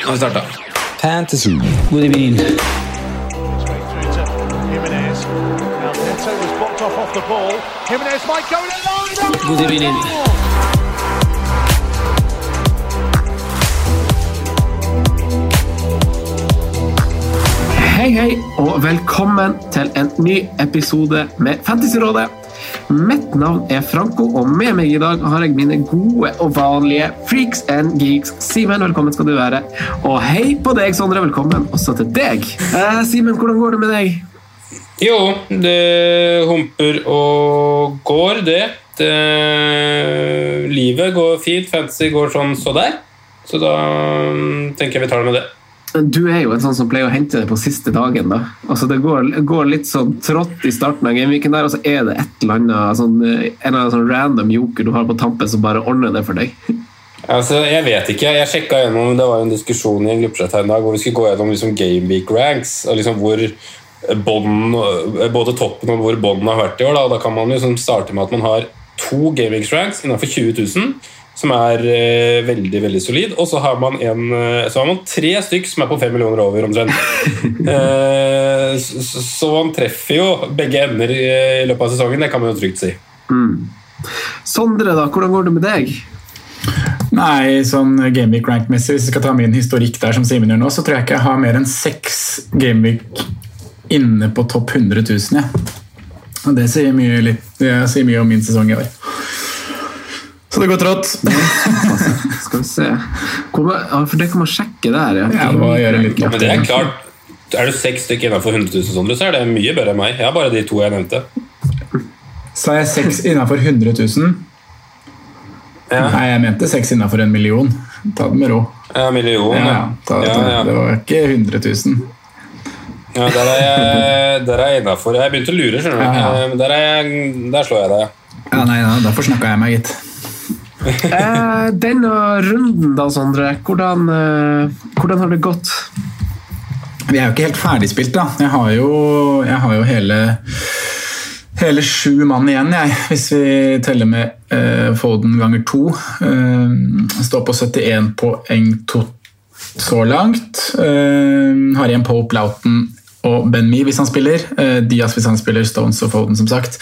Nå har vi starta. Fantasy. God evening. God evening. Hei, hei, og velkommen til en ny episode med Fantasyrådet. Mitt navn er Franco, og med meg i dag har jeg mine gode og vanlige freaks and geeks. Simen, velkommen skal du være. Og hei på deg, Sondre. Velkommen også til deg. Eh, Simen, hvordan går det med deg? Jo, det humper og går, det. det. Livet går fint, fantasy går sånn så der. Så da mm, tenker jeg vi tar det med det. Du er jo en sånn som pleier å hente det på siste dagen. da. Altså Det går, går litt sånn trått i starten av gameweeken, der, og så er det et eller annet sånn, en eller annen sånn random joker du har på tampen som bare ordner det for deg. Altså, Jeg vet ikke. Jeg sjekka gjennom Det var en diskusjon i en gruppechat her en dag hvor vi skulle gå gjennom liksom gameweek ranks. og liksom hvor Bonden, Både toppen og hvor bånden har vært i år. Da, da kan man liksom starte med at man har to gameweek ranks innenfor 20 000, som er eh, veldig veldig solid. Og så har man en, eh, så har man tre stykk som er på fem millioner over, omtrent. eh, så, så man treffer jo begge ender i, i løpet av sesongen. Det kan man jo trygt si. Sondre, da, hvordan går det med deg? Nei, sånn Gameweek rank-messig, hvis vi skal ta min historikk der som Simen gjør nå, så tror jeg ikke jeg har mer enn seks Gameweek inne på topp 100 000. Ja. Og det sier mye, litt, det sier mye om min sesong i år. Så det går trått. Skal vi se Kommer, ja, For det kan man sjekke der. Ja, det må gjøre litt Men det er klart Er du seks stykker innenfor 100 000, Sondre, så er det mye bedre enn meg. Jeg har bare de to jeg nevnte. Er jeg seks innenfor 100 000. Nei, jeg mente seks innenfor en million. Ta det med ro. Ja, million, Ja, ja. ja, ta, ta, ja. Det var ikke 100 000. ja der er jeg, der er jeg innafor. Jeg begynte å lure, skjønner du. Ja, ja. Eh, Der, er jeg, der slår jeg deg. Ja, nei, nei, Derfor snakka jeg meg, gitt. Eh, denne runden, da, Sondre. Hvordan, eh, hvordan har det gått? Vi er jo ikke helt ferdigspilt, da. Jeg har jo, jeg har jo hele, hele sju mann igjen, jeg, hvis vi teller med eh, Foden ganger to. Eh, står på 71 poeng to, så langt. Eh, har igjen Pope Lauten og Ben Me hvis han spiller. Eh, Diaz hvis han spiller, Stones og Foden, som sagt.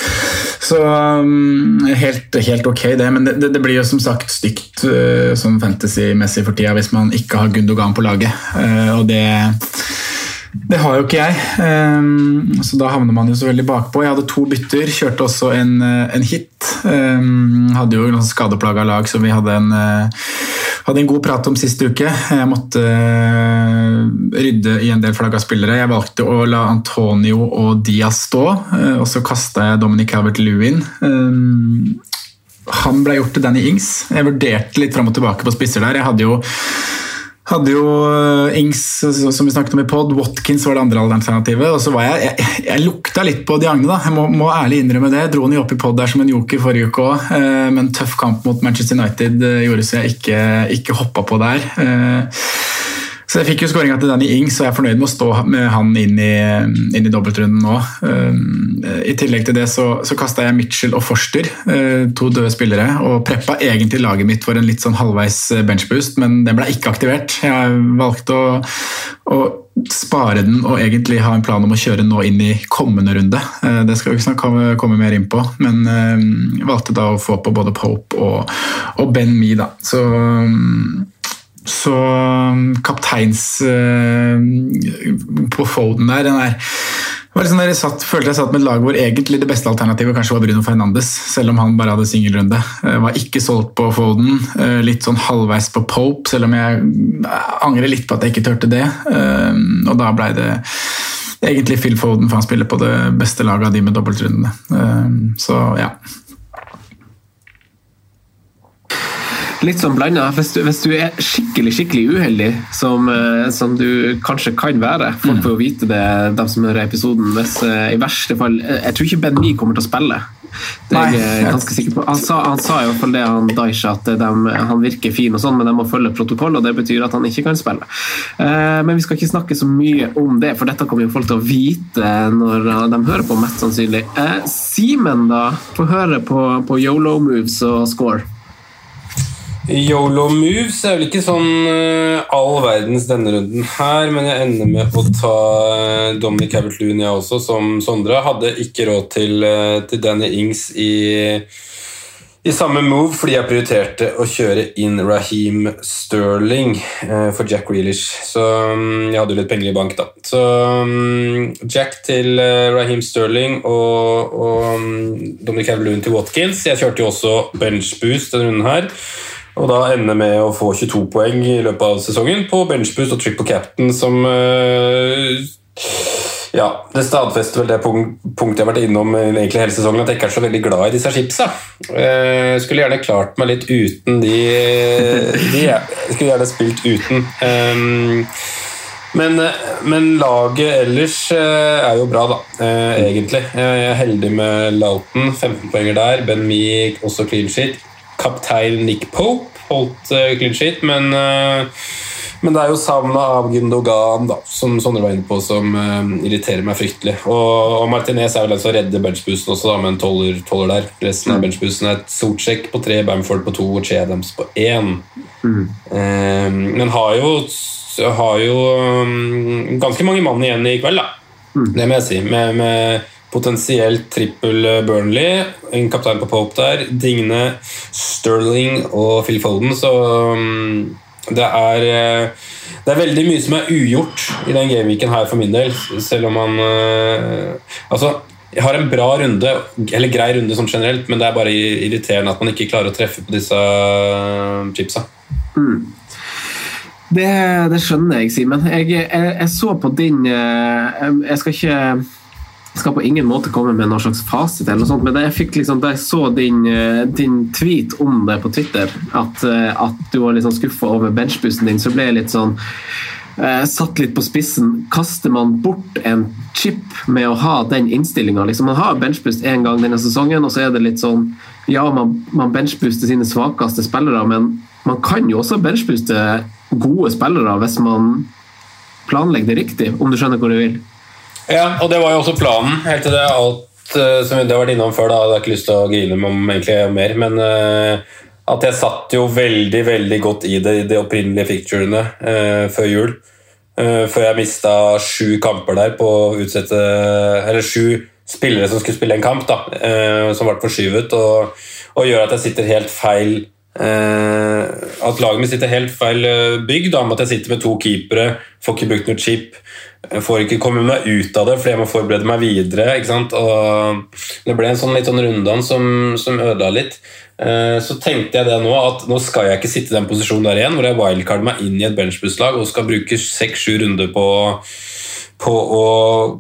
Så um, helt, helt ok, det. Men det, det, blir jo som sagt stygt uh, som fantasy-messig for tida hvis man ikke har Gundogan på laget. Uh, og det det har jo ikke jeg, ehm, så da havner man jo så veldig bakpå. Jeg hadde to bytter, kjørte også en, eh, en hit. Ehm, hadde jo noen skadeplaga lag som vi hadde en, eh, hadde en god prat om sist uke. Jeg måtte eh, rydde i en del flagga spillere. Jeg valgte å la Antonio og Diaz stå, og så kasta jeg Dominic Calvert-Lewin. Ehm, han ble gjort til Danny Ings. Jeg vurderte litt fram og tilbake på spisser der. Jeg hadde jo hadde jo eh, Ings, som vi snakket om i pod, Watkins var det andre alternativet. og så var Jeg jeg, jeg lukta litt på Diagne, da. Jeg må, må ærlig innrømme det. Jeg dro den jo opp i pod der som en joker forrige uke òg, men tøff kamp mot Manchester United eh, gjorde så jeg ikke, ikke hoppa på der. Eh, Så jeg fikk jo skåringa til Danny Ings, og jeg er fornøyd med å stå med han inn i, inn i dobbeltrunden nå. Um, I tillegg til det så, så kasta jeg Mitchell og Forster, uh, to døde spillere, og preppa egentlig laget mitt for en litt sånn halvveis benchboost, men den ble ikke aktivert. Jeg valgte å, å spare den og egentlig ha en plan om å kjøre nå inn i kommende runde. Uh, Det skal vi snart komme, komme mer inn på, men uh, valgte da å få på både Pope og, og Ben Me, da. Så um, så kapteins uh, på Foden der, den liksom der jeg satt, følte jeg satt med et lag hvor egentlig det beste alternativet kanskje var Bruno Fernandes, selv om han bare hadde singelrunde. Jeg var ikke solgt på Foden, eh, litt sånn halvveis på Pope, selv om jeg angrer litt på at jeg ikke turte det. Eh, og da blei det egentlig Phil Foden, for han spiller på det beste laget av de med dobbeltrundene. Eh, så ja. Litt sånn blanda. Hvis, du- hvis du er skikkelig skikkelig uheldig, som, eh, som du kanskje kan være Folk får jo vite det, de som hører episoden. Hvis eh, i verste fall eh, Jeg tror ikke Ben Mee kommer til å spille. Det er jeg ganske sikker på. Han sa, han sa i hvert fall det, han Daisha, at de, han virker fin, og sånn, men de må følge protokoll, og det betyr at han ikke kan spille. Eh, men vi skal ikke snakke så mye om det, for dette kommer jo folk til å vite når de hører på, mest sannsynlig. Eh, Simen, da? Få høre på, på Yolo moves og score. Yolo moves er vel ikke sånn eh, all verdens denne runden her, men jeg ender med å ta uh, Dominic Abbott-Loon, jeg også, som Sondre. Hadde ikke råd til, eh, til Danny Ings i, i samme move, fordi jeg prioriterte å kjøre inn Raheem Sterling eh, for Jack Reelish. Så mm, jeg hadde jo litt penger i bank, da. Så mm, Jack til eh, Raheem Sterling og, og mm, Dominic Abbott-Loon til Watkins. Jeg kjørte jo også benchboost denne runden her. Og da ender med å få 22 poeng i løpet av sesongen på benchboost og triple captain, som eh, Ja, det stadfester vel det punktet jeg har vært innom egentlig hele sesongen, at jeg ikke er så veldig glad i disse chipsa. Jeg skulle gjerne klart meg litt uten de, de Jeg skulle gjerne spilt uten. Men, men laget ellers eh, er jo bra, da, eh, egentlig. Jeg er heldig med Loughton, 15 poenger der. Ben Mee også clean sheet. Kaptein Nick Pope holdt eh, clean sheet, men, eh, men det er jo savnet av Gundogan, da, som Sondre var inne på, som eh, irriterer meg fryktelig. Og, og Martinez er vel den som redder benchboosten også, da, med en toller, toller der. Resten av benchboosten er et Sortsjekk på tre, Bamford på to og Che Adams på én. Eh, men har jo, har jo um, ganske mange mann igjen i kveld, da. Det må jeg si. Med, med potensielt trippel Burnley, en kaptein på Pope der, Digne, Sterling og Phil Foden, så um, det er eh, det er veldig mye som er ugjort i den gameweeken her for min del, selv om man eh, Altså, jeg har en bra runde, eller grei runde sånn generelt, men det er bare irriterende at man ikke klarer å treffe på disse chipsa. chipsa. Det, det skjønner jeg, Simen. Jeg, jeg, jeg så på din eh, Jeg skal ikke skal på ingen måte komme med noen slags fasit, eller noe sånt, men da jeg, liksom, jeg så din, eh, din tweet om det på Twitter, at, eh, at du var litt sånn skuffa over benchbussen din, så ble jeg litt sånn eh, Satt litt på spissen. Kaster man bort en chip med å ha den innstillinga? Liksom, man har benchboost én gang denne sesongen, og så er det litt sånn Ja, man, man benchbuster sine svakeste spillere, men man kan jo også benchbooste gode spillere hvis man planlegger det riktig, om du skjønner hvor du vil. Ja, og det var jo også planen. Helt til det alt eh, som vi har vært innom før. da, Jeg har ikke lyst til å grine om egentlig mer, men uh, at jeg satt jo veldig veldig godt i det i de opprinnelige picturene uh, før jul. Uh, før jeg mista sju kamper der på å utsette Eller sju spillere som skulle spille en kamp, da, eh, som ble forskyvet, og, og gjør at jeg sitter helt feil Eh, at laget mitt sitter helt feil eh, bygg. Da, med at jeg sitter med to keepere, får ikke brukt noe chip. Jeg får ikke komme meg ut av det fordi jeg må forberede meg videre. det ble en sånn litt sånn runddans som, som ødela litt. Eh, så tenkte jeg det nå, at nå skal jeg ikke sitte i den posisjonen der igjen, hvor jeg wildcarder meg inn i et benchbusslag og skal bruke seks-sju runder på på å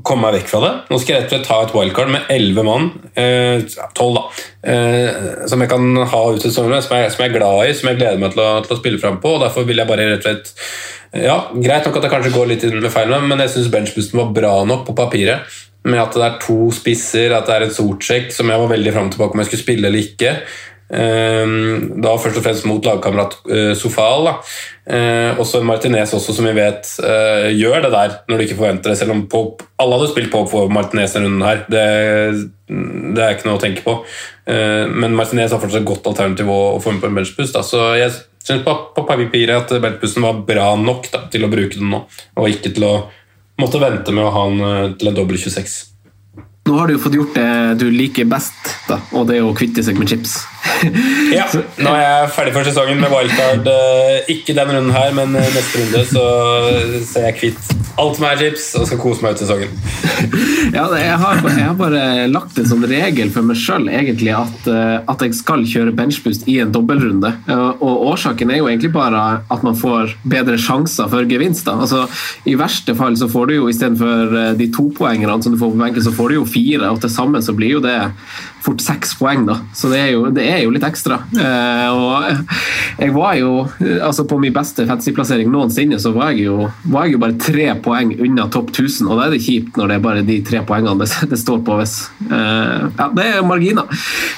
komme meg vekk fra det. Nå skal jeg rett og slett ta et wildcard med elleve mann, eh, da, eh, som jeg kan ha ut sesongen, som, jeg- som jeg er glad i, som jeg gleder meg til å, til å spille fram på. og Derfor vil jeg bare rett og slett ja, Greit nok at jeg kanskje går litt inn med feil, men jeg syns benchboosten var bra nok på papiret. Med at det er to spisser, at det er en sortsjekk som jeg var veldig fram tilbake om jeg skulle spille eller ikke. Ehm, Da først og fremst mot lagkamerat uh, Sofal. Da. Eh, også Martinez også, som vi vet eh, gjør det der når du ikke forventer det. Selv om Pope, alle hadde spilt Pope for Martinez denne runden her. Det, det er ikke noe å tenke på. Eh, men Martinez har fortsatt et godt alternativ å, å få med på en benchboost. Da. Så jeg syns på, på at benchboosten var bra nok da, til å bruke den nå, og ikke til å måtte vente med å ha den eh, til en dobbel 26. Nå har du fått gjort det du liker best, da, og det er å kvitte seg med chips. Ja, nå er jeg ferdig for sesongen med wildcard. Eh, Ikke den runden her, men eh, neste runde så ser jeg kvitt alt som er chips, og skal kose meg ut sesongen. Ja, jeg, har, jeg har bare lagt en sånn regel for meg sjøl egentlig at, eh, at jeg skal kjøre benchboost i en dobbeltrunde. Og årsaken er jo egentlig bare at man får bedre sjanser for gevinster. Altså, I verste fall så får du jo istedenfor de to poengene som du får på benken, så får du jo fire, og til sammen så blir jo det fort seks poeng, da. Så det er jo, det er jo litt ekstra. Eh, og jeg var jo eh, altså På min beste fantasyplassering noensinne så var jeg, jo, var jeg jo bare tre poeng unna topp 1000, og da er det kjipt når det er bare de tre poengene det, det står på. hvis eh, Ja, det er marginer.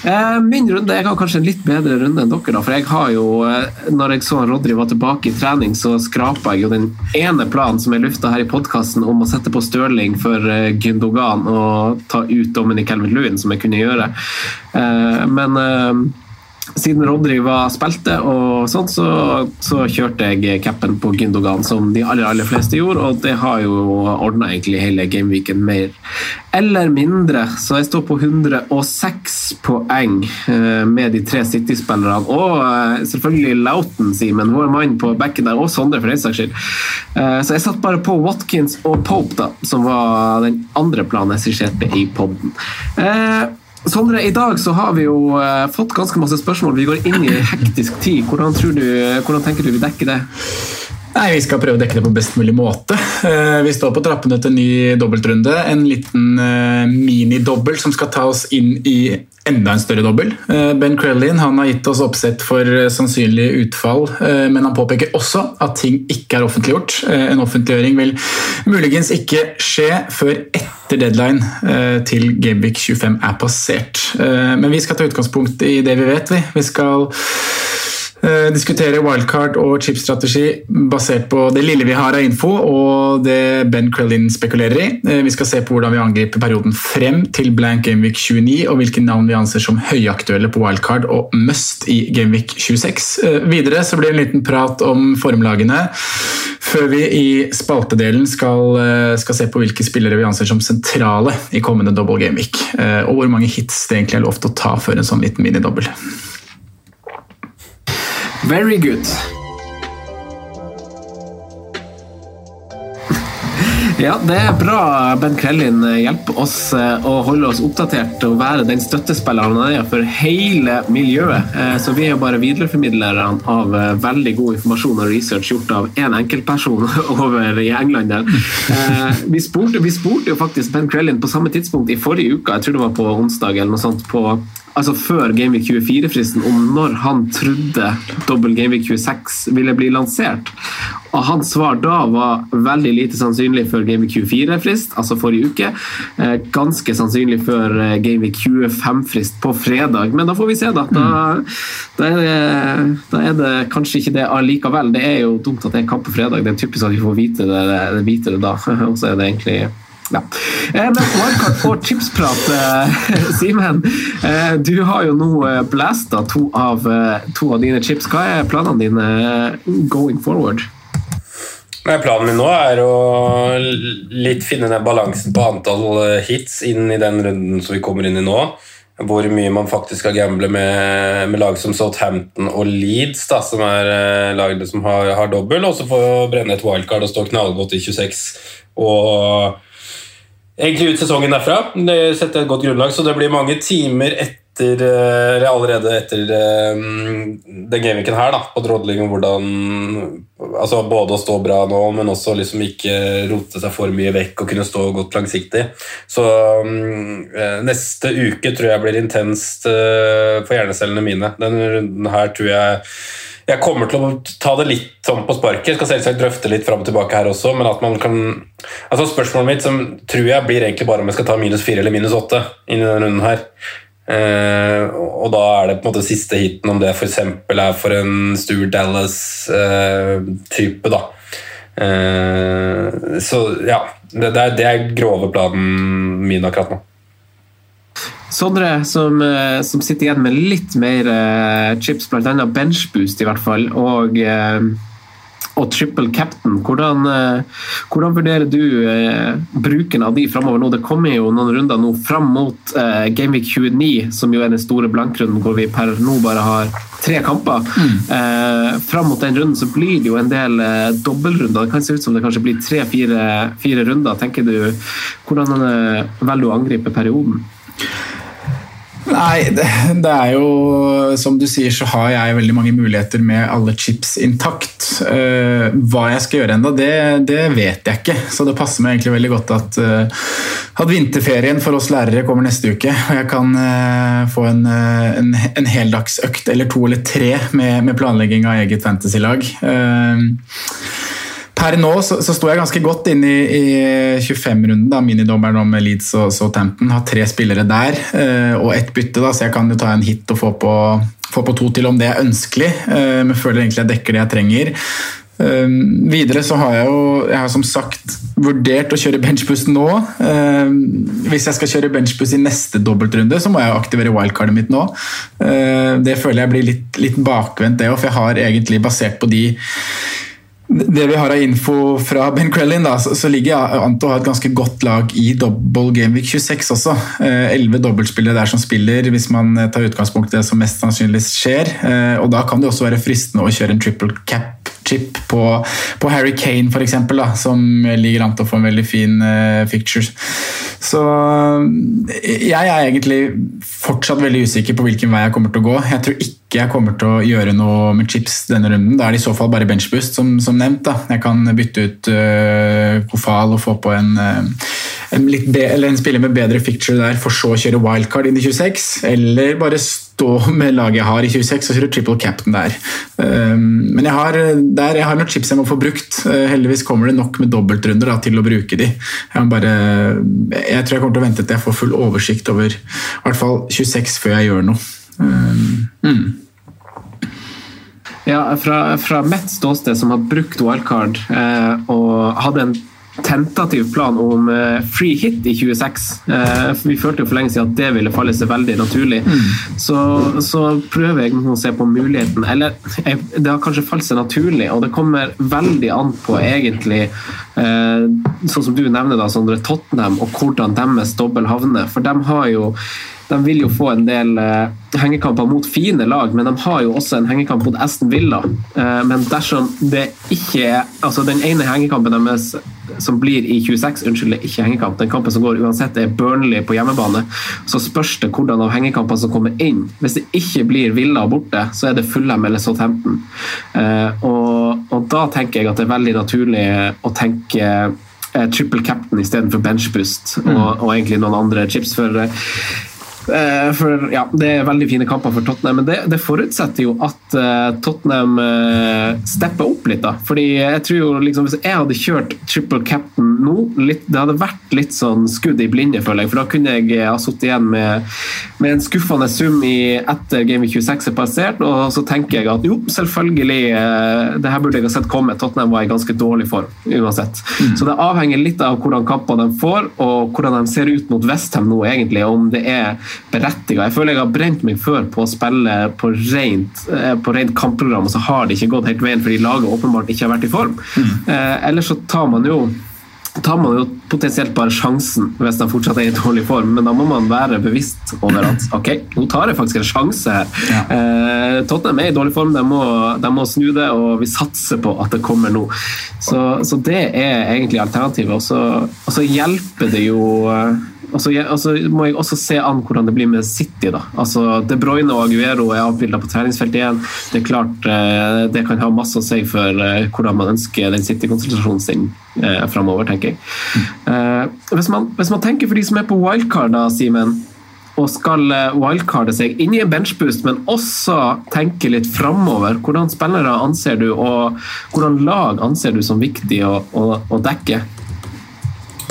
Eh, min runde Jeg har kanskje en litt bedre runde enn dere, da, for jeg har jo eh, Når jeg så Rodri var tilbake i trening, så skrapa jeg jo den ene planen som jeg lufta her i podkasten om å sette på Stirling for Gundogan Gündogan og ta ut Dominic Calvert-Lewin, som jeg kunne gjøre. Eh, men eh, siden Rodry var spilte, og sånt, så, så kjørte jeg capen på Gündogan, som de aller, aller fleste gjorde, og det har jo ordna egentlig hele gameweeken mer eller mindre. Så jeg står på 106 poeng eh, med de tre City-spillerne, og selvfølgelig Lauten, Simen, vår mann på backen der, og Sondre, for den saks skyld. Så jeg satt bare på Watkins og Pope, da, som var den andre planen jeg skisserte i poden. Sondre, i dag så har vi jo eh, fått ganske masse spørsmål. Vi går inn i hektisk tid. Hvordan, du, hvordan tenker du vi dekker det? Nei, Vi skal prøve å dekke det på best mulig måte. Eh, Vi står på trappene til en ny dobbeltrunde. En liten eh, minidobbel som skal ta oss inn i enda en større dobbel. Eh, Ben Crellin har gitt oss oppsett for sannsynlig utfall, men han påpeker også at ting ikke er offentliggjort. En offentliggjøring vil muligens ikke skje før etter deadline til Gameweek 25 er passert. Men vi skal ta utgangspunkt i det vi vet. Vi, vi skal diskutere wildcard og chipstrategi basert på det lille vi har av info og det Ben Crellin spekulerer i. Eh, Vi skal se på hvordan vi angriper perioden frem til blank Gameweek 29 og hvilke navn vi anser som høyaktuelle på wildcard og must i Gameweek 26. Eh, Videre så blir det en liten prat om formlagene før vi i spaltedelen skal, eh, skal se på hvilke spillere vi anser som sentrale i kommende double gameweek, eh, og hvor mange hits det egentlig er lov til å ta før en sånn liten minidobbel. Very good. Ja, det er bra Ben Krellin hjelper oss eh, å holde oss oppdatert og være den støttespilleren han er for hele miljøet. Eh, Så vi er jo bare videreformidlere av eh, veldig god informasjon og research gjort av én enkeltperson over i England. der. Vi spurte, vi spurte jo faktisk Ben Krellin på samme tidspunkt i forrige uke, jeg tror det var på onsdag eller noe sånt, på altså før Gameweek 24-fristen om når han trodde dobbel Gameweek 26 ville bli lansert. Og hans svar da var veldig lite sannsynlig før Gameweek 24-frist, altså forrige uke. Eh, ganske sannsynlig før eh, Gameweek 25-frist på fredag. Men da får vi se, da. Da, da, er det, da er det kanskje ikke det allikevel. Det er jo dumt at det er kamp på fredag. Det er typisk at vi får vite det, det, vite det da. Og så er det egentlig ja. Eh, Men wildcard og chipsprat, eh, Simen. Du har jo nå blasta to, to av dine chips. Hva er planene dine going forward? Nei, Planen min nå er å litt finne den balansen på antall eh, hits inn i den runden som vi kommer inn i nå. Hvor mye man faktisk skal gamble med, med lag som Southampton og Leeds, da, som er eh, lagene som har, har dobbel, og så få brenne et wildcard og stå knallgodt i 26. Og egentlig ut sesongen derfra. Det setter et godt grunnlag, så det blir mange timer etter eh, eller allerede etter eh, den gameweeken her, da, på drodling om hvordan altså Både å stå bra nå, men også liksom ikke rote seg for mye vekk og kunne stå godt langsiktig. Så eh, neste uke tror jeg blir intenst eh, for hjernecellene mine. Denne runden her tror jeg jeg kommer til å ta det litt sånn på sparket. Jeg skal selvsagt drøfte litt fram og tilbake her også, men at man kan altså Spørsmålet mitt som tror jeg blir egentlig bare om jeg skal ta minus fire eller minus åtte inn denne runden her. Eh, og da er det på en måte siste hiten, om det f.eks. er for en Stuart Dallas-type, da. Uh, så ja, det, det, er, det er grove planen min akkurat nå. Sondre, som, eh, som sitter igjen med litt mer eh, chips, bl.a. benchboost i hvert fall, og, eh, og triple captain. Hvordan, eh, hvordan vurderer du eh, bruken av de framover nå? Det kommer jo noen runder nå fram mot eh, Gameweek 29, som jo er den store blankrunden hvor vi per nå bare har tre kamper. Mm. Eh, fram mot den runden så blir det jo en del eh, dobbeltrunder. Det kan se ut som det kanskje blir tre-fire runder. tenker du, Hvordan eh, velger du å angripe perioden? Nei, det, det, er jo Som du sier, så har jeg veldig mange muligheter med alle chips intakt. Uh, hva jeg skal gjøre ennå, det, det, vet jeg ikke. Så det passer meg egentlig veldig godt at, uh, at vinterferien for oss lærere kommer neste uke. Og jeg kan uh, få en, en, en heldagsøkt eller to eller tre med, med planlegging av eget fantasylag. Uh, per nå så, så sto jeg ganske godt inn i, i 25-runden, da, minidommeren om Leeds og Southampton. Har tre spillere der eh, og ett bytte, da, så jeg kan jo ta en hit og få på, få på to til om det er ønskelig. Eh, men føler egentlig jeg dekker det jeg trenger. Uh, videre så har jeg jo jeg har som sagt vurdert å kjøre benchbuss nå. Uh, hvis jeg skal kjøre benchbuss i neste dobbeltrunde, så må jeg aktivere wildcardet mitt nå. Uh, det føler jeg blir litt, litt bakvendt, det òg, for jeg har egentlig basert på de det vi har av info fra Ben Crellin, da, så, så ligger an til å ha et ganske godt lag i double Gameweek 26 også. Eh, elleve dobbeltspillere der som spiller, hvis man eh, tar utgangspunkt i det som mest sannsynlig skjer. Eh, og Da kan det også være fristende å kjøre en triple cap chip på, på Harry Kane f.eks., som ligger an til å få en veldig fin uh, fixture. Så jeg er egentlig fortsatt veldig usikker på hvilken vei jeg kommer til å gå. Jeg tror ikke jeg kommer til å gjøre noe med chips denne runden. Da er det i så fall bare benchboost, som, som nevnt. Da. Jeg kan bytte ut uh, Kofal og få på en, uh, en, be, en, spiller med bedre ficture der, for så å kjøre wildcard inn i 26. Eller bare stå med laget jeg har i 26 og kjøre triple cap'n der. Um, men jeg har, der, jeg har noen chips jeg må få brukt. Uh, heldigvis kommer det nok med dobbeltrunder da, til å bruke de. Jeg, bare, jeg tror jeg kommer til å vente til jeg får full oversikt over i hvert fall 26 før jeg gjør noe. Um, mm. Ja, fra, fra mitt ståsted, som har brukt wildcard eh, og hadde en tentativ plan om uh, free hit i 26. Uh, eh, vi følte jo for lenge siden at det ville falle seg veldig naturlig. Mm. Så, så, prøver jeg å se på muligheten. Eller det har kanskje falt seg naturlig, og det kommer veldig an på egentlig uh, Sånn som du nevner, da, Sondre, Tottenham og hvordan deres dobbel havner. For de har jo de vil jo få en del eh, hengekamper mot fine lag, men de har jo også en hengekamp mot Aston Villa. Eh, men dersom det ikke er Altså, den ene hengekampen deres som blir i 26, unnskyld, ikke hengekamp, den kampen som går uansett, er Burnley på hjemmebane, så spørs det hvordan av hengekampene som kommer inn. Hvis det ikke blir Villa borte, så er det Fulham eller Southampton. Eh, og, og da tenker jeg at det er veldig naturlig å tenke triple captain istedenfor benchboost mm. og, og, egentlig noen andre chips. For Eh, for ja, Det er veldig fine kamper for Tottenham, men det, det forutsetter jo at uh, Tottenham uh, stepper opp litt. da, fordi jeg tror jo liksom, Hvis jeg hadde kjørt triple captain nå, litt, det hadde vært litt sånn skudd i blinde, føler jeg. For da kunne jeg ha sittet igjen med, med, en skuffende sum i, etter Game 26 er passert, og så tenker jeg at jo, selvfølgelig, uh, det her burde jeg ha sett komme. Tottenham var i ganske dårlig form uansett. Mm. Så det avhenger litt av hvordan kamper de får, og hvordan de ser ut mot Westham nå, egentlig. Om det er berettiga. Jeg føler jeg har brent meg før på å spille på rent, eh, på rent kampprogram, og så har det ikke gått helt veien fordi laget åpenbart ikke har vært i form. Mm. Eh, ellers så tar man jo tar man jo potensielt bare sjansen hvis de fortsatt er i dårlig form, men da må man være bevisst over at ok, nå tar jeg faktisk en sjanse her. Ja. Eh, Tottenham er i dårlig form, de må, de må, snu det, og vi satser på at det kommer nå. Så, så det er egentlig alternativet. Og så hjelper det jo eh, altså, jeg, altså, må jeg også se an hvordan det blir med City. da. Altså, De Bruyne og Aguero er avbilda på treningsfeltet igjen. Det er klart eh, det kan ha masse å si for eh, hvordan man ønsker den City-konsentrasjonen sin eh, framover, tenker jeg. Eh, Hvis, man, hvis, man, tenker for de som er på wildcard, da, Simen, og skal wildcarde seg inn i en benchboost, men også tenke litt framover. Hvordan spillere anser du, og hvordan lag anser du som viktig å, å, å dekke?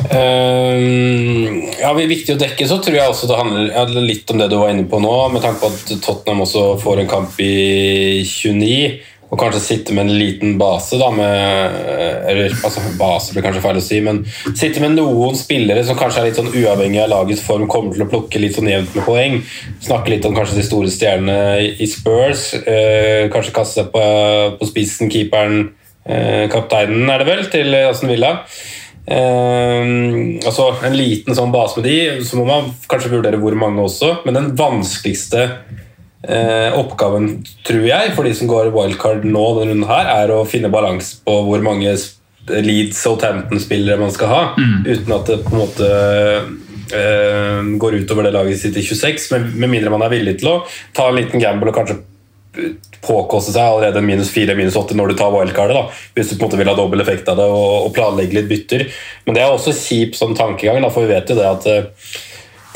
Uh, ja, vi Viktig å dekke, så tror jeg også det handler litt om det du var inne på nå, med tanke på at Tottenham også får en kamp i 29. Og kanskje sitte med en liten base, da, med, eller altså, base blir kanskje feil å si, men sitte med noen spillere som kanskje er litt sånn uavhengig av lagets form, kommer til å plukke litt sånn jevnt med poeng. Snakke litt om kanskje de store stjernene i Spurs. Uh, kanskje kaste seg på, på spissen, keeperen uh, kapteinen er det vel, til Aston Villa. Eh, altså En liten sånn base med de, så må man kanskje vurdere hvor mange også. Men den vanskeligste eh, oppgaven, tror jeg, for de som går wildcard nå, denne runden her, er å finne balanse på hvor mange Leeds og Southampton-spillere man skal ha, Mm. uten at det på en måte eh, går utover det laget sitt i 26, med, med mindre man er villig til å ta en liten gamble og kanskje påkoste seg allerede minus 4, minus 8 når du tar wildcardet. da, Hvis du på en måte vil ha dobbel effekt av det og, og planlegge litt bytter. Men det er også kjip sånn tankegang, da, for vi vet jo det at eh,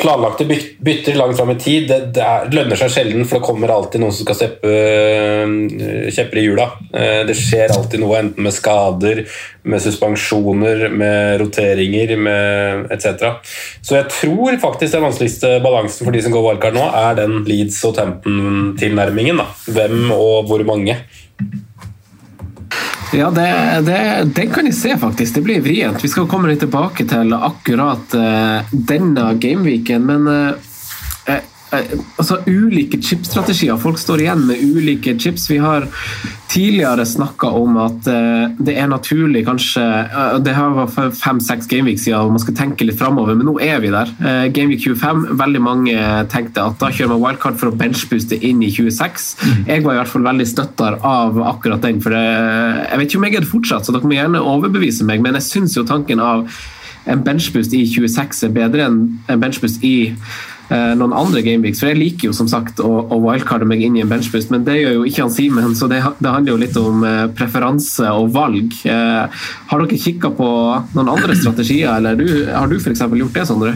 planlagte bytter langt fram i tid det, det er, lønner seg sjelden, for det kommer alltid noen som skal steppe øh, kjepper i hjula. Eh, Det skjer alltid noe, enten med skader, med suspensjoner, med roteringer med etc. Så jeg tror faktisk den vanskeligste balansen for de som går wildcard nå, er den Leeds og Tempton-tilnærmingen. da. Hvem og hvor mange. Ja, det, det, den kan jeg se, faktisk. Det blir vrient. Vi skal komme litt tilbake til akkurat uh, denne gameweeken, men uh, altså, ulike chipstrategier. Folk står igjen med ulike chips. Vi har tidligere snakka om at eh, det er naturlig kanskje eh, Det har vært fem-seks Gameweek siden, og man skal tenke litt framover, men nå er vi der. Eh, Gameweek 25, veldig mange tenkte at da kjører man wildcard for å benchbooste inn i 26. Jeg var i hvert fall veldig støtter av akkurat den. for det, Jeg vet ikke om jeg er det fortsatt, så dere må gjerne overbevise meg, men jeg syns jo tanken av en benchboost i 26 er bedre enn en benchboost i noen andre gameweeks. For jeg liker jo som sagt å, å wildcarde meg inn i en benchboost, men det gjør jo ikke han Simen, så det, det handler jo litt om eh, preferanse og valg. Eh, har dere kikka på noen andre strategier, eller du, har du f.eks. gjort det, Sondre?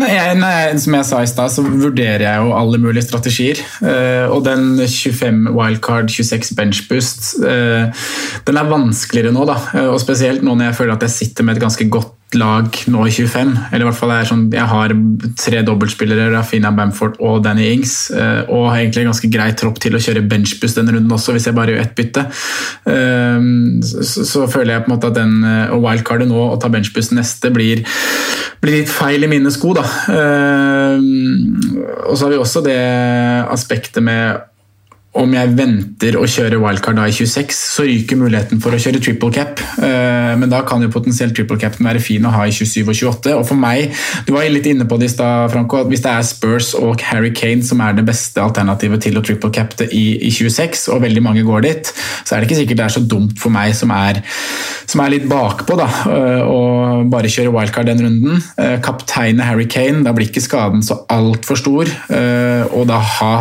Nei, nei, som jeg sa i stad, så vurderer jeg jo alle mulige strategier. Eh, og den 25 wildcard, 26 benchboost, eh, den er vanskeligere nå. da. Eh, og spesielt nå når jeg føler at jeg sitter med et ganske godt lag nå i 25. Eller i hvert fall sånn, Jeg har tre dobbeltspillere, Rafina Bamford og Danny Ings. eh, og har egentlig en ganske grei tropp til å kjøre benchbuss denne runden også, hvis jeg bare gjør ett bytte. Eh, så, føler jeg på en måte at den eh, å wildcarde nå og ta benchbuss neste blir blir litt feil i mine sko, da. Eh, og så har vi også det aspektet med om jeg venter å kjøre wildcard da i 26, så ryker muligheten for å kjøre triple cap. Eh, Men da kan jo potensielt triple capen være fin å ha i 27 og 28. Og for meg, du var litt inne på det i stad, Franco, at hvis det er Spurs og Harry Kane som er det beste alternativet til å triple cap det i, i 26, og veldig mange går dit, så er det ikke sikkert det er så dumt for meg som er, som er litt bakpå, da, eh, å bare kjøre wildcard den runden. Eh, Kapteinet Harry Kane, da blir ikke skaden så altfor stor, og da ha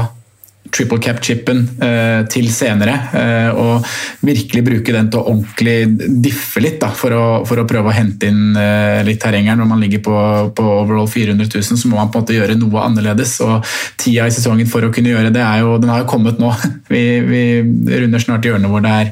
triple cap-chipen eh, til senere. Eh, og virkelig bruke den til å ordentlig diffe litt, da, for, å, for å prøve å hente inn eh, litt terreng her. Når man ligger på, på overall 400 000, så må man på en måte gjøre noe annerledes. Og tida i sesongen for å kunne gjøre det, er jo, den har jo kommet nå. Vi, vi runder snart hjørnet hvor det er,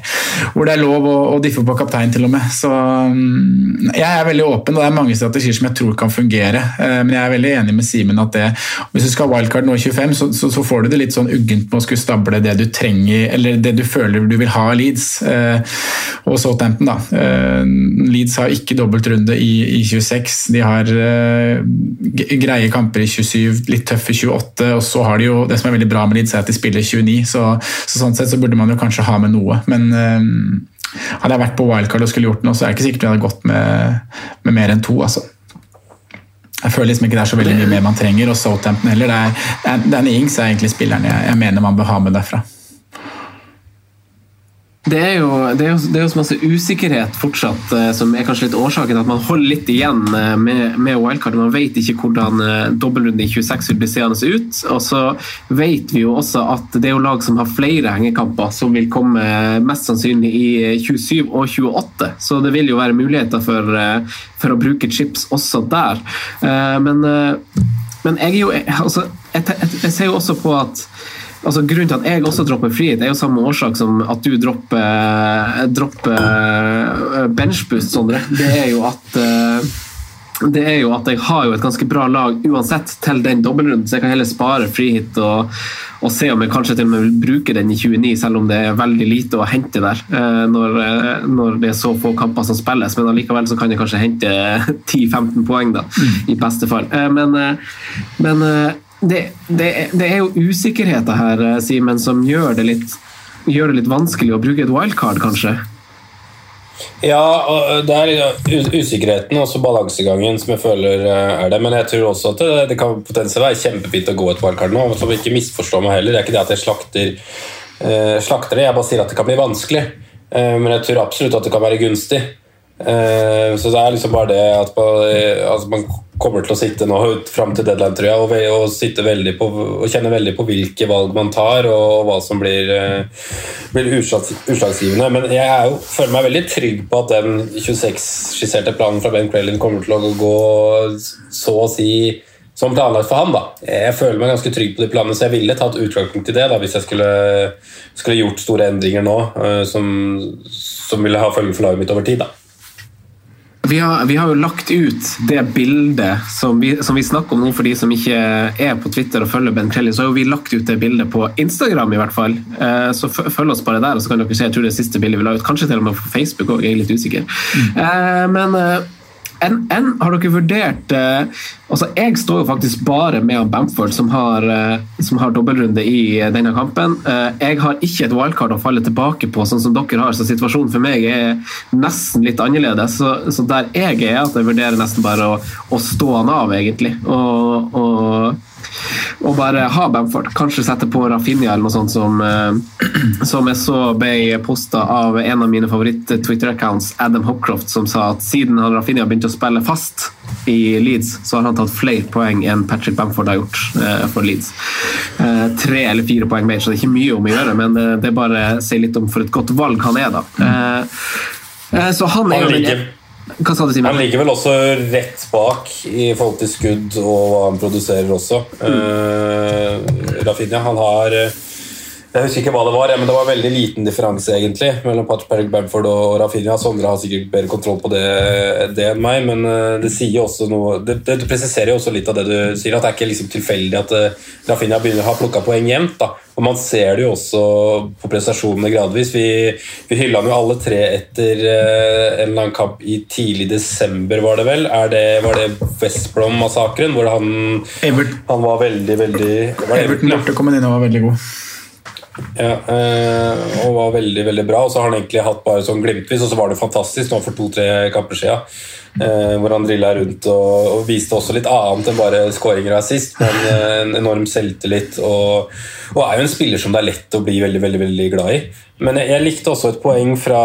hvor det er lov å, å diffe på kaptein, til og med. Så mm, jeg er veldig åpen, og det er mange strategier som jeg tror kan fungere. Eh, men jeg er veldig enig med Simen at det, hvis du skal ha wildcard nå i 25, så, så, så får du det litt sånn uggent med å skulle stable det du trenger, eller det du føler du vil ha av Leeds. Og så Tempen, da. Eh, Leeds har ikke dobbeltrunde i, i 26. De har eh, greie kamper i 27, litt tøffe i 28, og så har de jo Det som er veldig bra med Leeds, er at de spiller 29, så, så sånn sett så burde man jo kanskje ha med noe. Men eh, hadde jeg vært på wildcard og skulle gjort noe, så er det ikke sikkert vi hadde gått med, med mer enn to. altså. Jeg føler liksom ikke det er så veldig mye mer man trenger, og Southampton heller. Det er, det er, Danny Ings er egentlig spilleren jeg, jeg mener man bør ha med derfra. Det er, jo, det, er jo, det er jo så masse usikkerhet fortsatt eh, som er kanskje litt årsaken til at man holder litt igjen eh, med, med wildcard. Man vet ikke hvordan eh, dobbeltrunde i 26 vil bli seende ut. Og så vet vi jo også at det er jo lag som har flere hengekamper, som vil komme mest sannsynlig i 27 og 28. Så det vil jo være muligheter for, for å bruke chips også der. Men, men jeg jo altså, jeg, jeg, jeg ser jo også på at Altså, grunnen til at jeg også dropper frihet, er jo samme årsak som at du dropper, dropper eh, benchboost, Sondre. Det er jo at eh, det er jo at jeg har jo et ganske bra lag uansett til den dobbeltrunden, så jeg kan heller spare frihit og, og se om jeg kanskje til og med vil bruke den i 29, selv om det er veldig lite å hente der eh, når, eh, når det er så få kamper som spilles. Men allikevel så kan jeg kanskje hente 10-15 poeng, da, i beste fall. Eh, Men, eh, men eh, det, det, det er jo usikkerheter her, eh, Simen, som gjør det litt gjør det litt vanskelig å bruke et wildcard, kanskje? Ja, det er usikkerheten og balansegangen som jeg føler eh, er det. Men jeg tror også at det, det kan potensielt være kjempefint å gå et wildcard nå. Så ikke misforstå meg heller. Det er ikke det at jeg slakter, eh, slakter det, jeg bare sier at det kan bli vanskelig. Eh, men jeg tror absolutt at det kan være gunstig. Eh, så det er liksom bare det at man, eh, altså man kommer til å sitte nå fram til deadline, tror jeg, og, og, veldig på, og kjenne veldig på hvilke valg man tar, og hva som blir, eh, blir utslagsgivende. Men jeg er jo, føler meg veldig trygg på at den 26-skisserte planen fra Ben Crellin kommer til å gå så å si som planlagt for ham. da. Jeg føler meg ganske trygg på de planene, så jeg ville tatt utgangspunkt i det da, hvis jeg skulle, skulle gjort store endringer nå som, som ville ha følge for laget mitt over tid. da. Vi har, vi har jo lagt ut det bildet som vi, som vi snakker om nå, for de som ikke er på Twitter og følger Ben Kelly. så har jo vi lagt ut det bildet på Instagram i hvert fall. Eh, Så følg oss bare der, og så kan dere se jeg tror det siste bildet vi la ut. Kanskje til og med på Facebook òg, jeg er litt usikker. Mm. Men eh, enn har dere vurdert eh, altså Jeg står jo faktisk bare med om Bamford, som har, eh, som har dobbeltrunde i eh, denne kampen. Eh, Jeg har ikke et wildcard å falle tilbake på, sånn som dere har, så situasjonen for meg er nesten litt annerledes. Så, så der jeg er, at jeg vurderer nesten bare å, å stå han av, egentlig. Og, og og bare ha Bamford. Kanskje sette på Rafinha eller noe sånt som, eh, som jeg så ble posta av en av mine favoritt-Twitter-accounts, Adam Hopcroft, som sa at siden han Rafinha begynte å spille fast i Leeds, så har han tatt flere poeng enn Patrick Bamford har gjort eh, for Leeds. Eh, tre eller fire poeng mer, så det er ikke mye om å gjøre, men det bare sier litt om for et godt valg han er, da. Så han er jo Hva sa du, Simen? han ligger vel også rett bak i forhold til skudd og hva han produserer også. Uh, Rafinha, han har eh, Jeg husker ikke hva det var, men det var veldig liten differanse egentlig mellom Patrick Bamford og Rafinha. Sondre har sikkert bedre kontroll på det, det enn meg, men eh, det sier også noe det, det presiserer jo også litt av det du sier, at det er ikke liksom tilfeldig at Rafinha begynner å ha plukka poeng jevnt. da. Og Man ser det jo også på prestasjonene gradvis. Vi, vi hylla jo alle tre etter eh, en eller annen kamp i tidlig desember, var det vel? Er det, var det West Brom-massakren, hvor han, han var veldig, veldig var Everton borte kom inn og var veldig god. Ja, eh, og var veldig veldig bra. Og så har han egentlig hatt bare sånn glimtvis, og så var det fantastisk nå for to-tre kamper siden. eh, hvor han drilla rundt og, og viste også litt annet enn bare skåringer og assist. Men eh, en enorm selvtillit. Og, og er jo en spiller som det er lett å bli veldig veldig, veldig glad i. Men jeg, jeg likte også et poeng fra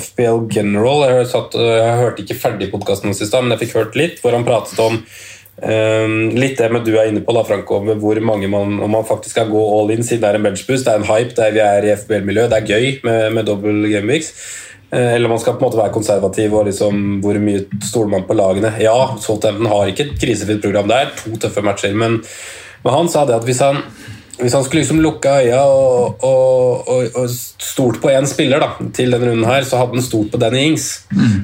FBL General. Jeg, satt, jeg hørte ikke ferdig podkasten hans i men jeg fikk hørt litt, hvor han pratet om Um, litt det med du er inne på, da, Franco, med hvor mange man, om man faktisk skal gå all in siden det er en benchboost. Det er en hype, det er, vi er i FBL-miljø. Det er gøy med, med dobbel gameweeks. Eh, Eller man skal på en måte være konservativ og liksom hvor mye stoler man på lagene. Ja, Southampton har ikke et krisefritt program det er to tøffe matcher, men, men han sa det at hvis han, hvis han skulle liksom lukke øya og, og, og, og stolt på én spiller da, til denne runden, her, så hadde han stolt på Danny Ings.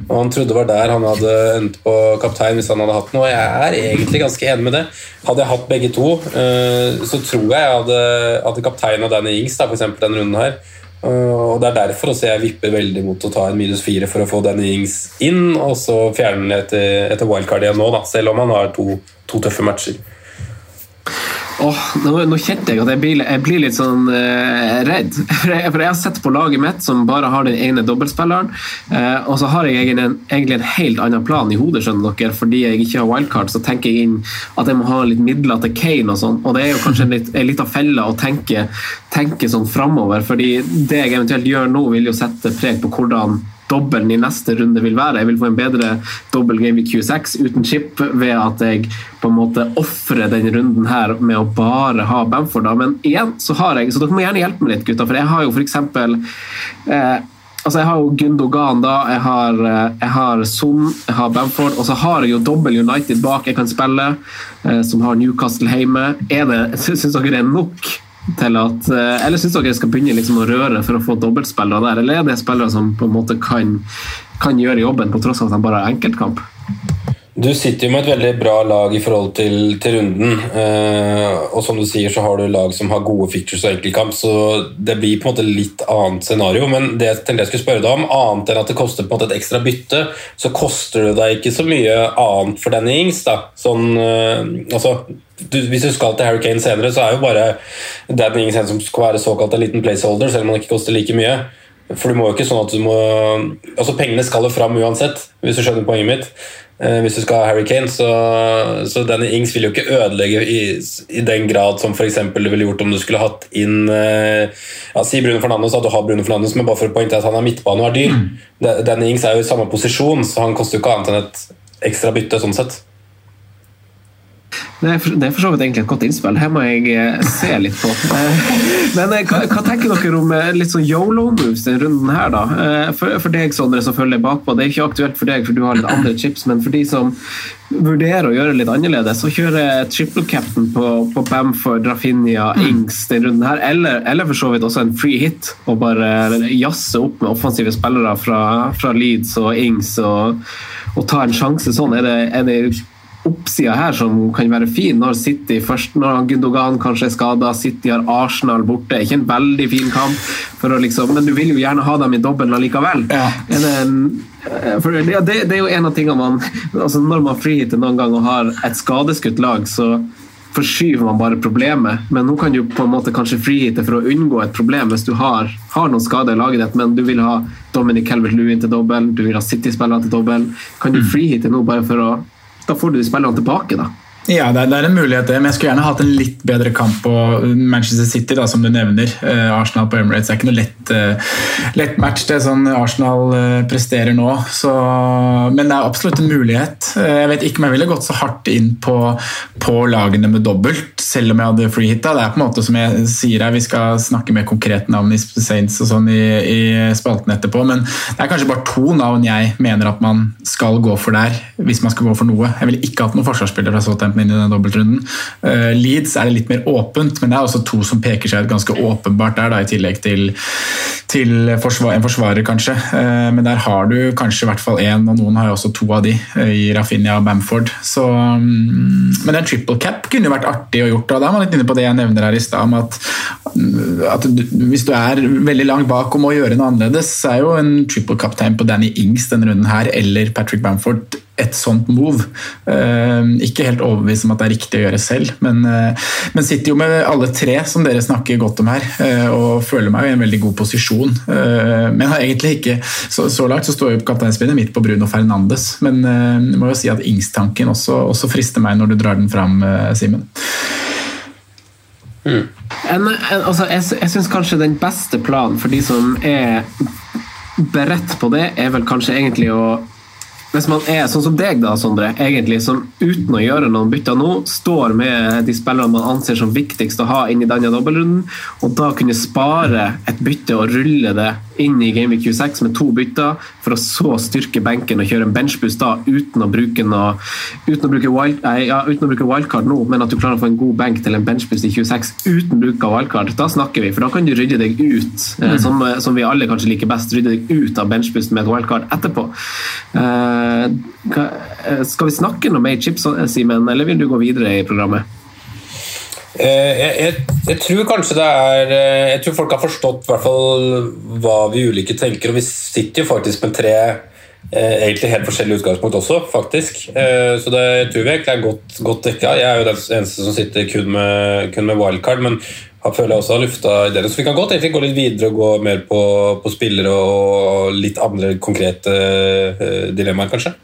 Og Han trodde det var der han hadde endt på kaptein hvis han hadde hatt noe. Jeg er egentlig ganske enig med det. Hadde jeg hatt begge to, eh, så tror jeg jeg hadde, hadde kaptein og Danny Ings da, for eksempel denne runden her. Uh, og Det er derfor også jeg vipper veldig mot å ta en minus fire for å få Danny Ings inn, og så fjerne den etter, etter wildcard igjen nå, da, selv om han har to, to tøffe matcher. Åh, nå, nå kjente jeg at jeg blir, jeg blir litt sånn eh, redd. For jeg, for jeg har sett på laget mitt som bare har den ene dobbeltspilleren. Eh, og så har jeg egentlig en, egentlig en helt annen plan i hodet, skjønner dere. Fordi jeg ikke har wildcard, så tenker jeg inn at jeg må ha litt midler til Kane og sånn. Og det er jo kanskje en litt, en litt av fella å tenke, tenke sånn framover. fordi det jeg eventuelt gjør nå, vil jo sette preg på hvordan dobbelen i neste runde vil være. Jeg vil få en bedre dobbel game i Q6 uten chip ved at jeg på en måte ofrer den runden her med å bare ha Bamford. Da. Men igjen så har jeg, så dere må gjerne hjelpe meg litt, gutter. For jeg har jo f.eks. Eh, altså jeg har jo Gundogan, da, jeg har, eh, jeg har Son, jeg har Bamford, og så har jeg jo dobbel United bak jeg kan spille, eh, som har Newcastle hjemme. Er det, Syns dere det er nok? Til at, eh, Eller syns dere skal begynne liksom å røre for å få dobbeltspillere der, eller er det spillere som på en måte kan, kan gjøre jobben på tross av at de bare har enkeltkamp? Du sitter jo med et veldig bra lag i forhold til, til runden. Eh, og som du sier, så har du lag som har gode features og enkeltkamp, så det blir på en måte litt annet scenario. Men det jeg tenkte jeg skulle spørre deg om, annet enn at det koster på en måte et ekstra bytte, så koster det deg ikke så mye annet for denne Ings. da. Sånn, eh, altså, du, hvis du skal til Harry Kane senere, så er jo bare Danny Ings en som skal være såkalt en liten placeholder, selv om han ikke koster like mye. For du må jo ikke sånn at du må Altså Pengene skal jo fram uansett, hvis du skjønner poenget mitt. Eh, hvis du skal ha Harry Kane, så, så denne Ings vil jo ikke ødelegge i, i den grad som f.eks. du ville gjort om du skulle hatt inn eh, ja, Si Bruno Fernandes, at du har Bruno Fernandes, men bare for å poengtere at han er midtbane og er dyr. Mm. Denne Ings er jo i samme posisjon, så han koster jo ikke annet enn et ekstra bytte. sånn sett. Det er, det er for så vidt egentlig et godt innspill. Her må jeg eh, se litt på. Eh, men eh, hva, hva, tenker dere om litt sånn yolo-moves denne runden her, da? For, for, deg, Sondre, som følger bakpå. Det er ikke aktuelt for deg, for du har litt andre chips, men for de som vurderer å gjøre litt annerledes, så kjører triple captain på, på Bamford, Rafinha, mm. Ings denne runden her, eller, eller, for så vidt også en free hit, og bare jazze opp med offensive spillere fra, fra Leeds og Ings og, og ta en sjanse sånn. Er det, er det oppsida her som kan være fin når City først, når Gundogan kanskje er skada, City har Arsenal borte. Ikke en veldig fin kamp, liksom, men du vil jo gjerne ha dem i dobbelen allikevel. Ja. Er eh, det, det, det, er jo en av tingene man altså Når man frihitter noen gang og har et skadeskutt lag, så forskyver man bare problemet. Men nå kan du på en måte kanskje frihitte for å unngå et problem hvis du har, har noen skader i laget ditt, men du vil ha Dominic Helvert Lewin til dobbel, du vil ha City-spillere til dobbel. Kan du mm. frihitte nå bare for å da får du de spillerne tilbake. da. Ja, det er, en mulighet, det. Men jeg skulle gjerne hatt en litt bedre kamp på Manchester City, da, som du nevner. Eh, Arsenal på Emirates det er ikke noe lett, eh, lett match, det sånn Arsenal eh, presterer nå. Så, men det er absolutt en mulighet. Jeg vet ikke om jeg ville gått så hardt inn på, på lagene med dobbelt, selv om jeg hadde freehitta. Det er på en måte som jeg sier her, vi skal snakke med konkrete navn i Saints og sånn i, i spalten etterpå, men det er kanskje bare to navn jeg mener at man skal gå for der, hvis man skal gå for noe. Jeg ville ikke hatt noen forsvarsspiller fra Southampton inn i den dobbeltrunden. Uh, Leeds er det litt mer åpent, men det er også to som peker seg ut ganske åpenbart der, da, i tillegg til, til forsvar, en forsvarer, kanskje. Uh, men der har du kanskje i hvert fall én, og noen har jo også to av de, uh, i Rafinha og Bamford. Så, um, men en triple cap kunne jo vært artig å gjort, og da er man litt inne på det jeg nevner her i stad, om at, at du, hvis du er veldig langt bak og må gjøre noe annerledes, så er jo en triple cap-tegn på Danny Ings denne runden her, eller Patrick Bamford et sånt move. Uh, ikke helt overbevist om at det er riktig å gjøre selv, men, uh, men sitter jo med alle tre, som dere snakker godt om her, uh, og føler meg i en veldig god posisjon. men har egentlig ikke Så, så langt så står jo kapteinspinnet midt på Bruno Fernandes, men jeg må jo si at Ings-tanken også, også, frister meg når du drar den fram, Simen. Mm. En, en, altså, jeg jeg syns kanskje den beste planen for de som er beredt på det, er vel kanskje egentlig å hvis man er sånn som deg, da, Sondre, egentlig, som uten å gjøre noen bytter nå, står med de spillerne man anser som viktigst å ha inn i denne dobbeltrunden, og da kunne spare et bytte og rulle det inn i Gameweek 26 med to bytter, for å så styrke benken og kjøre en benchboost da uten å bruke noe, uten å bruke, wild, ja, uten å bruke wildcard nå, men at du klarer å få en god benk til en benchboost i 26 uten bruk av wildcard, da snakker vi. For da kan du rydde deg ut, eh, mm. som, som, vi alle kanskje liker best, rydde deg ut av benchboost med et wildcard etterpå. Uh, skal vi snakke noe mer chips, Simen, eller vil du gå videre i programmet? Eh, jeg, jeg, tror kanskje det er eh, Jeg tror folk har forstått hvert hva vi ulike tenker. Og vi sitter jo faktisk med tre eh, egentlig helt forskjellige utgangspunkt også, faktisk. Så det tror vi egentlig er godt, godt dekka. Jeg er jo den eneste som sitter kun med, kun med wildcard, men jeg føler jeg også har lufta ideen. Så vi kan godt egentlig gå litt videre og gå mer på, på spillere og litt andre konkrete dilemmaer, kanskje.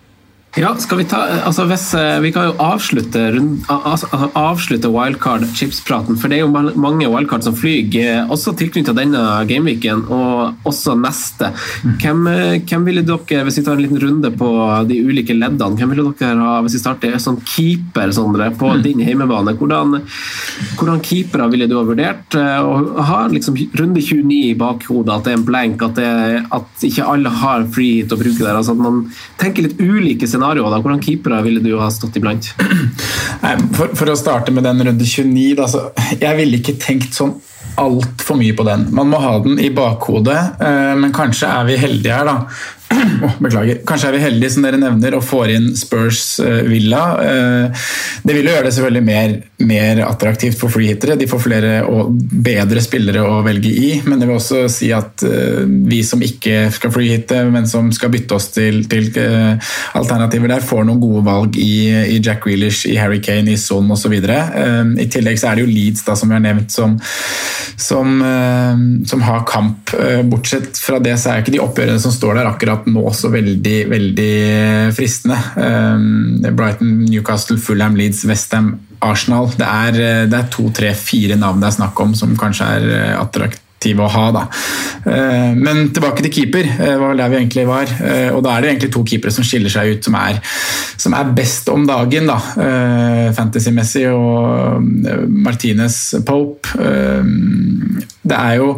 Ja, skal vi ta altså hvis, eh, Vi kan jo avslutte, altså, avslutte wildcard chipspraten, for det er jo mange wildcard som flyr, eh, også tilknyttet denne gameweeken, og også neste. Hvem, eh, hvem, ville dere, hvis vi tar en liten runde på de ulike leddene, hvem ville dere ha hvis vi starter som keeper, Sondre, på mm. din hjemmebane? Hvordan, hvordan keepere ville du ha vurdert? Og ha liksom runde 29 i bakhodet, at det er en blank, at, det, at ikke alle har free hit å bruke der. altså at man tenker litt ulike scenarioer scenario, da, hvordan keepere ville du ha stått iblant? For, for, å starte med den runde 29, da, jeg ville ikke tenkt sånn altfor mye på den. Man må ha den i bakhodet, eh, men kanskje er vi heldige her, da. Beklager. Kanskje er vi heldige som dere nevner og får inn Spurs uh, Villa. Uh, det vil jo gjøre det selvfølgelig mer, mer attraktivt for freehittere. De får flere og bedre spillere å velge i. Men det vil også si at uh, vi som ikke skal freehitte, men som skal bytte oss til, til alternativer der, får noen gode valg i, i Jack Grealish, i Harry Kane, i Son osv. I tillegg så er det jo Leeds, da, som vi har nevnt, som, som, som har kamp. bortsett fra det så er ikke de oppgjørene som står der akkurat nå så veldig, veldig fristende. Brighton, Newcastle, Fulham, Leeds, Westham, Arsenal. Det er, det er to, tre, fire navn det er snakk om som kanskje er attraktive å ha. Da. Men tilbake til keeper, var der vi egentlig var. Og da er det egentlig to keepere som skiller seg ut, som er, som er best om dagen, da. Fantasy-messig og Martinez Pope. Det er jo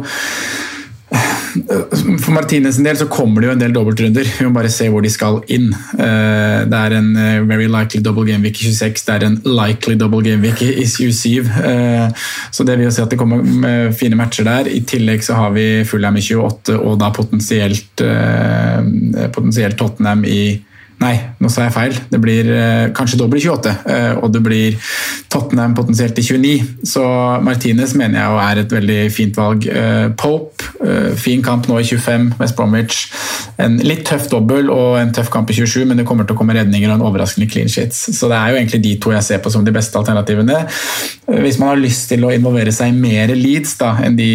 for Martinez en del så kommer det jo en del dobbeltrunder. Vi må bare se hvor de skal inn. Eh, det er en eh, very likely double game week i 26, det er en likely double game week i 27. Eh, så det vil jo si at det kommer fine matcher der. I tillegg så har vi Fulham i 28 og da potensielt, potensielt Tottenham i Nei, nå sa jeg feil. Det blir eh, kanskje dobbelt 28, eh, og det blir Tottenham potensielt i 29. Så Martinez mener jeg er et veldig fint valg. Eh, Pope, fin kamp nå i 25, West Bromwich. En litt tøff dobbel og en tøff kamp i 27, men det kommer til å komme redninger og en overraskende clean sheets. Så det er jo egentlig de to jeg ser på som de beste alternativene. Hvis man har lyst til å involvere seg i mer leads da, enn de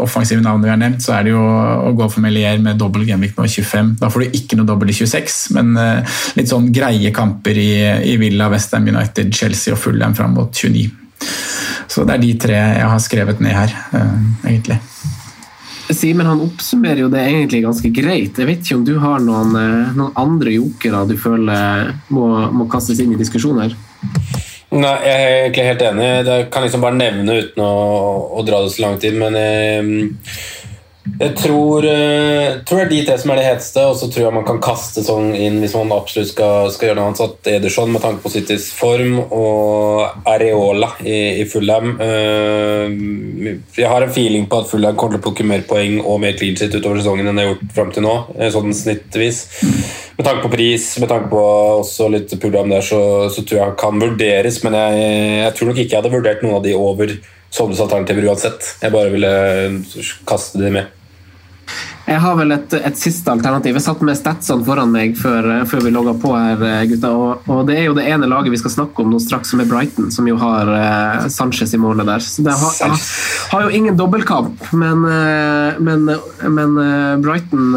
offensive navnene vi har nevnt, så er det jo å gå for Melier med dobbel genvik nå i 25. Da får du ikke noe dobbel i 26, men litt sånn greie kamper i, i Villa, Westham United, Chelsea og Fulham fram mot 29. Så det er de tre jeg har skrevet ned her, egentlig. Simen han oppsummerer jo det egentlig ganske greit. Jeg vet ikke om du har noen, noen andre jokere du føler må, må, kastes inn i diskusjoner? Nei, jeg er egentlig helt enig. Jeg kan liksom bare nevne uten å, å dra det så lang tid, men eh, jeg tror, uh, tror, det er de tre som er det heteste, og så tror jeg man kan kaste sånn inn hvis man absolutt skal, skal gjøre noe annet. Satt Ederson med tanke på Citys form og Areola i, i Fulham uh, Jeg har en feeling på at Fulham kommer til å plukke mer poeng og mer clean shit utover sesongen enn de har gjort fram til nå. Eh, sånn snittvis. Med tanke på pris, med tanke på også litt program der, så, så tror jeg han kan vurderes. Men jeg, jeg, tror nok ikke jeg hadde vurdert noen av de over Sovnes alternativer uansett. Jeg bare ville kaste de med. Jeg har vel et, et, siste alternativ. Jeg satt med statsene foran meg før, før vi logga på her, gutta. Og, og, det er jo det ene laget vi skal snakke om nå straks, som er Brighton, som jo har uh, Sanchez i målet der. Så det har, har, har jo ingen dobbeltkamp, men, uh, men, men uh, Brighton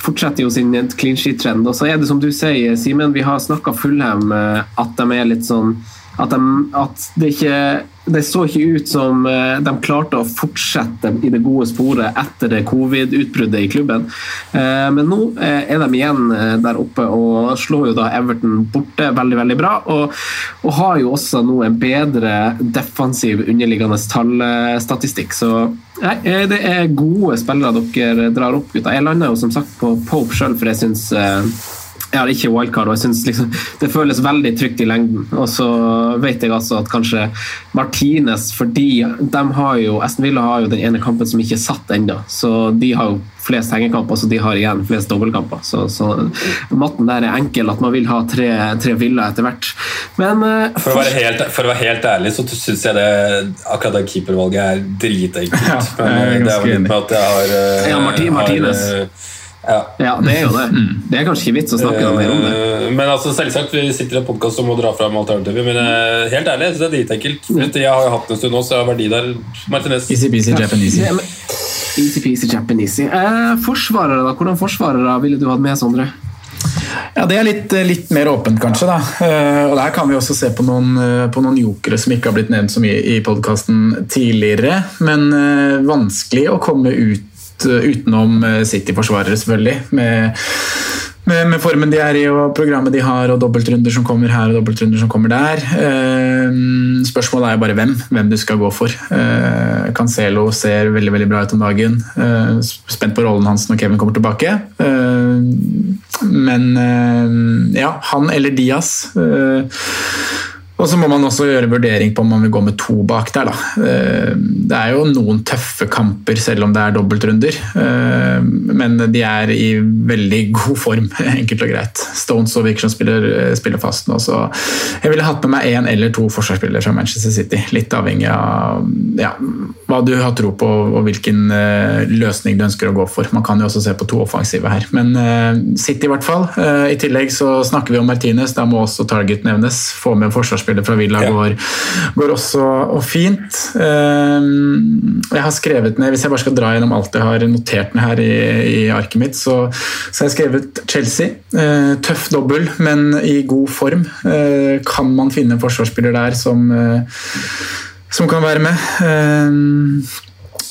fortsetter jo sin clean sheet-trend. Og så er det som du sier, Simen, vi har snakka Fullhem at de er litt sånn at, de, at det ikke det så ikke ut som eh, de klarte å fortsette i det gode sporet etter det covid-utbruddet i klubben. Eh, men nå eh, er de igjen der oppe og slår jo da Everton borte veldig veldig bra. Og, og har jo også nå en bedre defensiv underliggende tallstatistikk. Så nei, det er gode spillere dere drar opp, gutta. Jeg landa jo som sagt på Pope sjøl, for jeg syns jeg har ikke wildcard, og jeg synes liksom, det føles veldig trygt i lengden. Og så vet jeg altså at kanskje Martinez, fordi de har jo, Aston Villa har jo den ene kampen som ikke er satt ennå. Så de har jo flest hengekamper, så de har igjen flest dobbeltkamper. Så, så, matten der er enkel, at man vil ha tre, tre Villa etter hvert. Men uh, for, å helt, for, å være helt, ærlig, så syns jeg det akkurat det keepervalget er dritenkelt. Ja, jeg det er ganske enig. jeg har, uh, ja, Martin, Martinez. Har, uh, ja. ja. det er jo det. Det er kanskje ikke vits å snakke noe mer om det. Eh, men altså, selvsagt, vi sitter i en podkast og må dra fram alternativer. Men uh, helt ærlig, det er dritenkelt. Jeg har jo hatt en stund nå, så jeg har verdi der. Martinez. Easy peasy Japanese. Ja, easy peasy Japanese. Eh, forsvarere, da? Hvordan forsvarere ville du hatt med, Sondre? Ja, Det er litt, litt, mer åpent, kanskje. da. Og Der kan vi også se på noen, på noen jokere som ikke har blitt nevnt så mye i podkasten tidligere. Men vanskelig å komme ut Eh, utenom eh, City-forsvarere, selvfølgelig. Med, med, med, formen de er i og programmet de har, og dobbeltrunder som kommer her og dobbeltrunder som kommer der. Eh, spørsmålet er jo bare hvem, hvem du skal gå for. Cancelo ser veldig veldig bra ut om dagen. Spent på rollen hans når Kevin kommer tilbake. Men ja, han eller Diaz Og så må man også gjøre vurdering på om man vil gå med to bak der. Da. Eh, det er jo noen tøffe kamper selv om det er dobbeltrunder, eh, men de er i veldig god form, enkelt og greit. Stones og Wickson spiller, eh, spiller fast nå, så jeg ville hatt med meg én eller to forsvarsspillere fra Manchester City. Litt avhengig av ja, hva du har tro på og hvilken løsning du ønsker å gå for. Man kan jo også se på to offensive her, men City i hvert fall. I tillegg så snakker vi om Martinez, da må også Target nevnes. Få med forsvarsspillere spiller fra Villa ja. går, går, også og fint. Ehm, jeg har skrevet ned, Hvis jeg bare skal dra gjennom alt jeg har notert ned her i, i arket mitt, så, så, har jeg skrevet Chelsea. Eh, tøff dobbel, men i god form. Eh, kan man finne en forsvarsspiller der som, eh, som kan være med?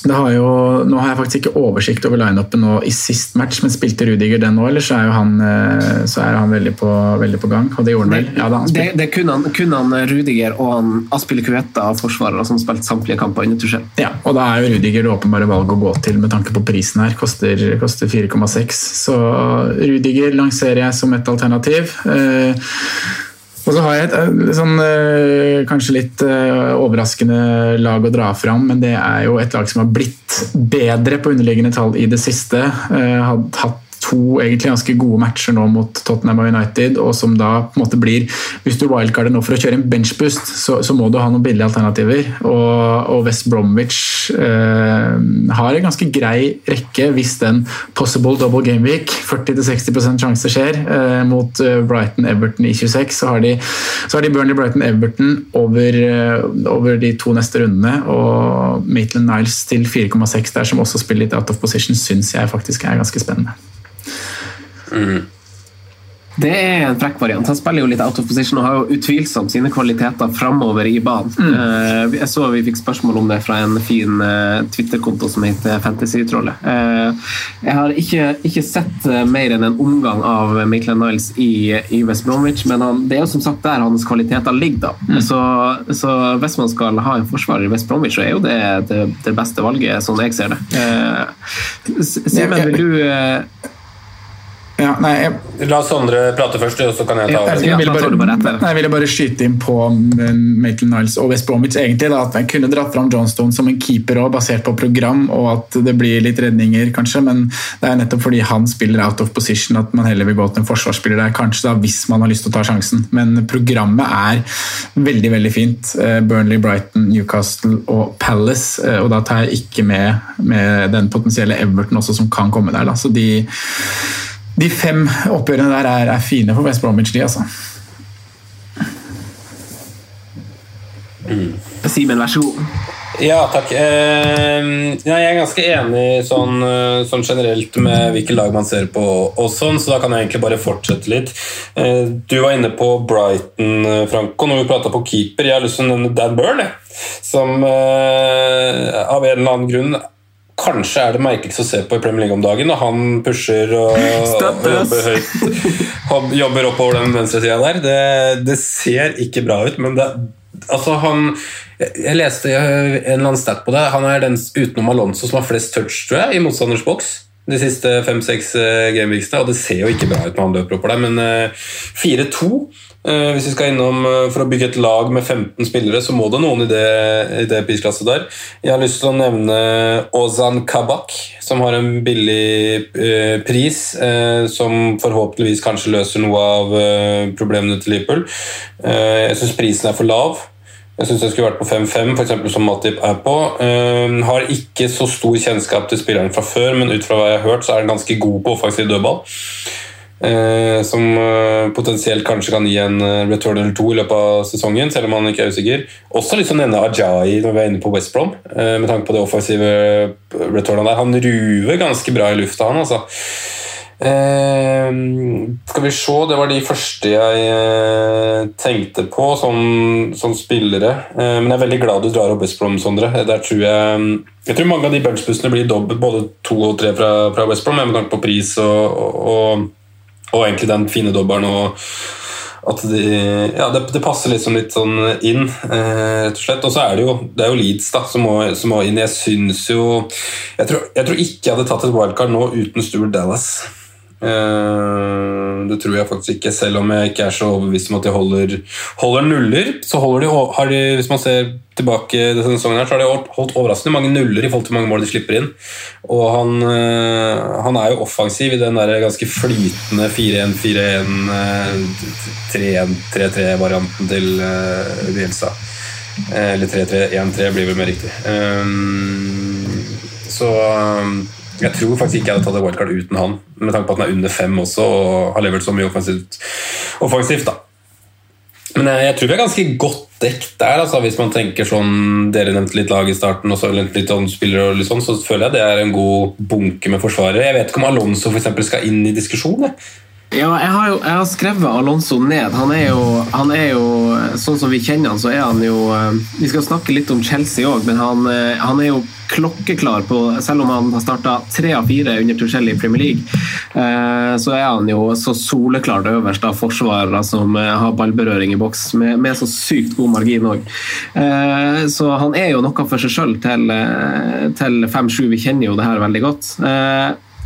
Har jo, nå har jeg faktisk ikke oversikt over lineupen nå i sist match, men spilte Rudiger den nå, eller så er, han, eh, så er han veldig på, veldig på, gang? Og det gjorde han vel? Ja, da, han det, det kunne, han, kunne, han Rudiger og han Aspille av forsvarere som spilte samtlige kamper under Tuchel. Ja, og da er jo Rudiger det åpenbare valget å gå til med tanke på prisen her. Koster, koster 4,6. Så Rudiger lanserer jeg som et alternativ. Eh, og så har jeg et eh, sånn, eh, kanskje litt eh, overraskende lag å dra fram, men det er jo et lag som har blitt bedre på underliggende tall i det siste. Hatt to egentlig ganske gode matcher nå mot Tottenham og United, og som da på en måte blir Hvis du wildcarder nå for å kjøre en benchboost, så, så må du ha noen billige alternativer. Og, og West Bromwich eh, har en ganske grei rekke hvis den possible double game week, 40-60 sjanse skjer, eh, mot eh, Brighton-Everton i 26, så har de, så har de Burnley Brighton-Everton over, eh, over, de to neste rundene. Og Maitland Niles til 4,6 der, som også spiller litt out of position, syns jeg faktisk er ganske spennende. Mm. Det er en frekk variant. Han spiller jo litt out of position og har jo utvilsomt sine kvaliteter framover i banen. Mm. Eh, jeg så vi fikk spørsmål om det fra en fin eh, Twitter-konto som heter Fantasytrollet. Eh, jeg har ikke, ikke, sett mer enn en omgang av Maitland Niles i, i West Bromwich, men han, det er jo som sagt der hans kvaliteter ligger. da. Mm. Så, så, hvis man skal ha en forsvarer i West Bromwich, så er jo det det, det beste valget, sånn jeg ser det. Simen, vil du ja, nei, jeg, La Sondre prate først, og så kan jeg ta over. Jeg, jeg, ville bare, nei, jeg ville bare skyte inn på Maitland Niles og West Bromwich. egentlig da, at Jeg kunne dratt fram Johnstone som en keeper også, basert på program, og at det blir litt redninger, kanskje. Men det er nettopp fordi han spiller out of position at man heller vil gå til en forsvarsspiller der, kanskje da, hvis man har lyst til å ta sjansen. Men programmet er veldig veldig fint. Eh, Burnley, Brighton, Newcastle og Palace. Eh, og da tar jeg ikke med, med den potensielle Everton også som kan komme der. Da. Så de de fem oppgjørene der er, er fine for West Bromwich, de, altså. Mm. Simen, vær så god. Ja, takk. Eh, ja, jeg er ganske enig sånn, eh, sånn, generelt med hvilke lag man ser på, og sånn, så da kan jeg egentlig bare fortsette litt. Eh, du var inne på Brighton, Franco, når vi prata på keeper. Jeg har lyst til å nevne Dan Burn, som eh, av en eller annen grunn kanskje er det merkeligste å se på i Premier League om dagen. Og han pusher og, og jobber høyt. Jobber oppover den venstresida der. Det, det, ser ikke bra ut, men det, altså han Jeg leste en eller annen stat på det. Han er den utenom Alonso som har flest touch, tror jeg, i motstanders boks de siste fem-seks uh, gameweeksene, og det ser jo ikke bra ut når han løper oppover der, men uh, eh, 4-2 Eh, hvis vi skal innom eh, For å bygge et lag med 15 spillere, så må det noen i det, i det prisklasset der. Jeg har lyst til å nevne Ozan Kabak, som har en billig eh, pris. Eh, som forhåpentligvis kanskje løser noe av eh, problemene til Liverpool. Eh, jeg syns prisen er for lav. Jeg syns jeg skulle vært på 5-5, f.eks. som Matip er på. har ikke så stor kjennskap til spilleren fra før, men ut fra hva jeg har hørt, så er han ganske god på offensiv dødball. Eh, som eh, potensielt kanskje kan gi en eh, return eller to i løpet av sesongen, selv om han ikke er usikker. Også liksom denne nevne Ajayi når vi er inne på West Brom, med tanke på det offensive returnet der. Han ruver ganske bra i lufta, han altså. Eh, skal vi se, Det var de første jeg tenkte på som, som spillere. Eh, men jeg er veldig glad du drar opp West Brom, Sondre. Der tror jeg jeg tror mange av de bunchbussene blir dobbelt, både to og tre fra, fra West Brom, med tanke på pris og, og og egentlig den fine dobbelen og at de, ja, det, det, passer liksom litt sånn inn, eh, rett og slett. Og så er det jo, det er jo Leeds da, som må, som må inn. Jeg syns jo jeg tror, jeg tror, ikke jeg hadde tatt et wildcard nå uten Stuart Dallas. Eh, det tror jeg faktisk ikke, selv om jeg ikke er så overbevist om at de holder, holder nuller. Så holder de, har de, hvis man ser tilbake denne sesongen, her, så har de holdt overraskende mange nuller i forhold til mange mål de slipper inn. Og han, eh, han er jo offensiv i den der ganske flytende 4-1-4-1, 3-1-3-3-varianten til uh, Bielsa. Eller 3-3-1-3 blir vel mer riktig. Så jeg tror faktisk ikke jeg hadde tatt et wildcard uten han, med tanke på at han er under fem også og har levert så mye offensivt. offensivt da. Men jeg tror vi er ganske godt dekt der, altså, hvis man tenker sånn Dere nevnte litt lag i starten, og så litt om spillere, og litt sånn, så føler jeg det er en god bunke med forsvarere. Jeg vet ikke om Alonso for eksempel, skal inn i diskusjonen. Ja, jeg har jo jeg har skrevet Alonso ned. Han er, jo, han er jo Sånn som vi kjenner han, så er han jo eh, Vi skal snakke litt om Chelsea òg, men han, eh, han, er jo klokkeklar på Selv om han har starta tre av fire under Tuchel i Premier League, eh, så er han jo så soleklart øverst av forsvarere som har ballberøring i boks, med, med så sykt god margin òg. Så han er jo noe for seg sjøl til, til 5-7. Vi kjenner jo det her veldig godt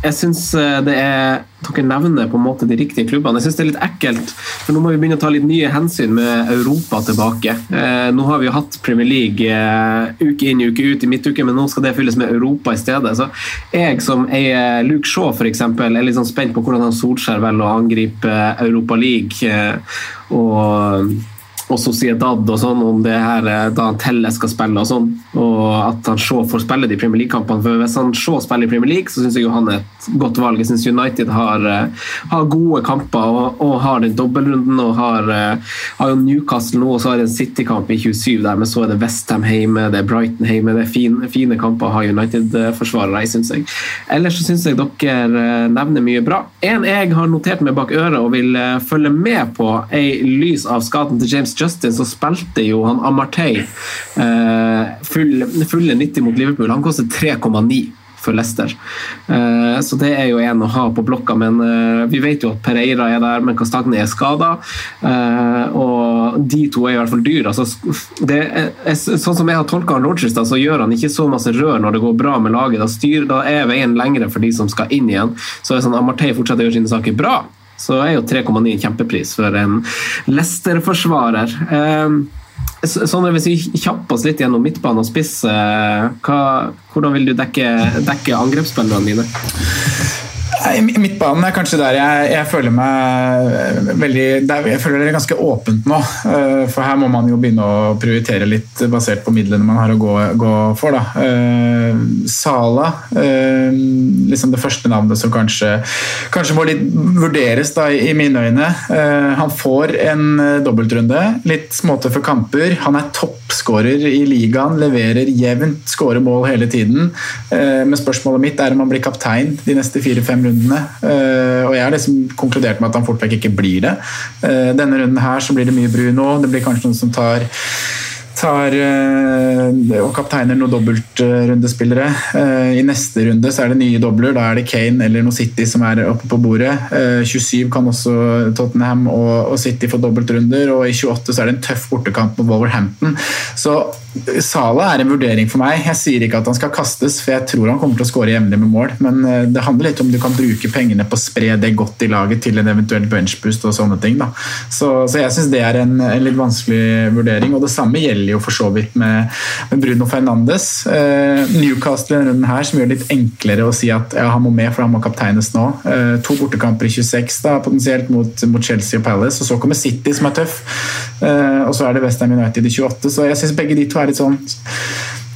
jeg syns eh, det er Dere nevner på en måte de riktige klubbene. Jeg syns det er litt ekkelt, for nå må vi begynne å ta litt nye hensyn med Europa tilbake. Eh, nå har vi jo hatt Premier League eh, uke inn uke ut i midtuke, men nå skal det fylles med Europa i stedet. Så jeg som eier Luke Shaw f.eks. er litt sånn spent på hvordan han Solskjær velger å angripe Europa League. og og Sociedad og sånn, om det her da han Telle skal spille og sånn, og at han Shaw får spille de Premier League-kampene. For Hvis han Shaw spiller i Premier League, så syns jeg jo han er et godt valg. Jeg syns United har, eh, har, gode kamper og, og har den dobbeltrunden. og har, eh, har, jo Newcastle nå, og så har de en City-kamp i 27 der, men så er det Westham hjemme, det er Brighton hjemme. Det er fine, fine kamper å ha United-forsvarere i, syns jeg. Ellers så syns jeg dere eh, nevner mye bra. En jeg har notert meg bak øret og vil følge med på, er lys av skaden til James Justin så spilte jo han Amartey eh, full, fulle 90 mot Liverpool. Han koster 3,9 for Leicester. Eh, så det er jo en å ha på blokka, men eh, vi vet jo at Pereira er der, men Castagne er skada. Og de to er i hvert fall dyr. Altså, er, sånn som jeg har tolka Rodgers, så gjør han ikke så masse rør når det går bra med laget. Da, styr, da er veien lengre for de som skal inn igjen. Så er Amartey fortsetter å gjøre sine saker bra så er jo 3,9 en kjempepris for en Leicester-forsvarer. Eh, sånn Hvis vi kjapper oss litt gjennom midtbane og spiss, eh, hva, hvordan vil du dekke, dekke angrepsspillerne dine? Midtbanen er kanskje der jeg, jeg føler meg veldig der, Jeg føler det er ganske åpent nå. Eh, for her må man jo begynne å prioritere litt basert på midlene man har å gå, gå for. Da. Eh, Sala, eh, liksom det første navnet som kanskje, kanskje må litt vurderes da, i mine øyne. Han får en dobbeltrunde, litt småtøffe kamper. Han er toppskårer i ligaen, leverer jevnt, skårer mål hele tiden. Men spørsmålet mitt er om han blir kaptein de neste fire-fem rundene rundene. Eh, og jeg har liksom konkludert med at han fort vekk ikke blir det. Eh, denne runden her så blir det mye Bruno. Det blir kanskje noen som tar tar eh, og kapteiner noen dobbeltrundespillere. I neste runde så er det nye dobler. Da er det Kane eller noe City som er oppe på bordet. 27 kan også Tottenham og City få dobbeltrunder, og i 28 så er det en tøff bortekamp mot Wolverhampton. Så Sala er en vurdering for meg. Jeg sier ikke at han skal kastes, for jeg tror han kommer til å skåre jevnlig med mål, men eh, det handler litt om du kan bruke pengene på å spre det godt i laget til en eventuell benchboost og sånne ting. Så, så, jeg syns det er en, en, litt vanskelig vurdering. Og det samme gjelder jo for så vidt med, med Bruno Fernandes. Eh, Newcastle denne runden her som gjør det litt enklere å si at ja, han må med, for han må kapteines nå. Eh, to bortekamper i 26 da, potensielt mot, mot, Chelsea og Palace, og så kommer City som er tøff, eh, og så er det Westham United i 28. Så jeg syns begge de to er litt sånn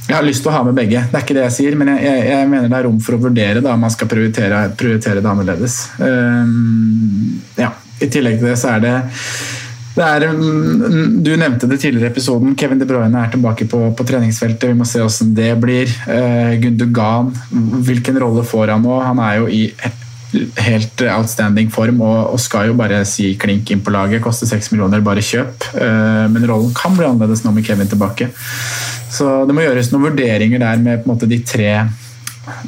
jeg har lyst til å ha med begge, det er ikke det jeg sier, men jeg, jeg, jeg mener det er rom for å vurdere da, om man skal prioritere, prioritere det annerledes. Um, ja. I tillegg til det så er det, det er, um, du nevnte det tidligere i episoden. Kevin De Bruyne er tilbake på, på treningsfeltet. Vi må se hvordan det blir. Uh, Gundogan, hvilken rolle får han nå? Han er jo i helt outstanding form og, og skal jo bare si klink inn på laget. Koster seks millioner, bare kjøp. Uh, men rollen kan bli annerledes nå med Kevin tilbake. Så det må gjøres noen vurderinger der med på en måte de tre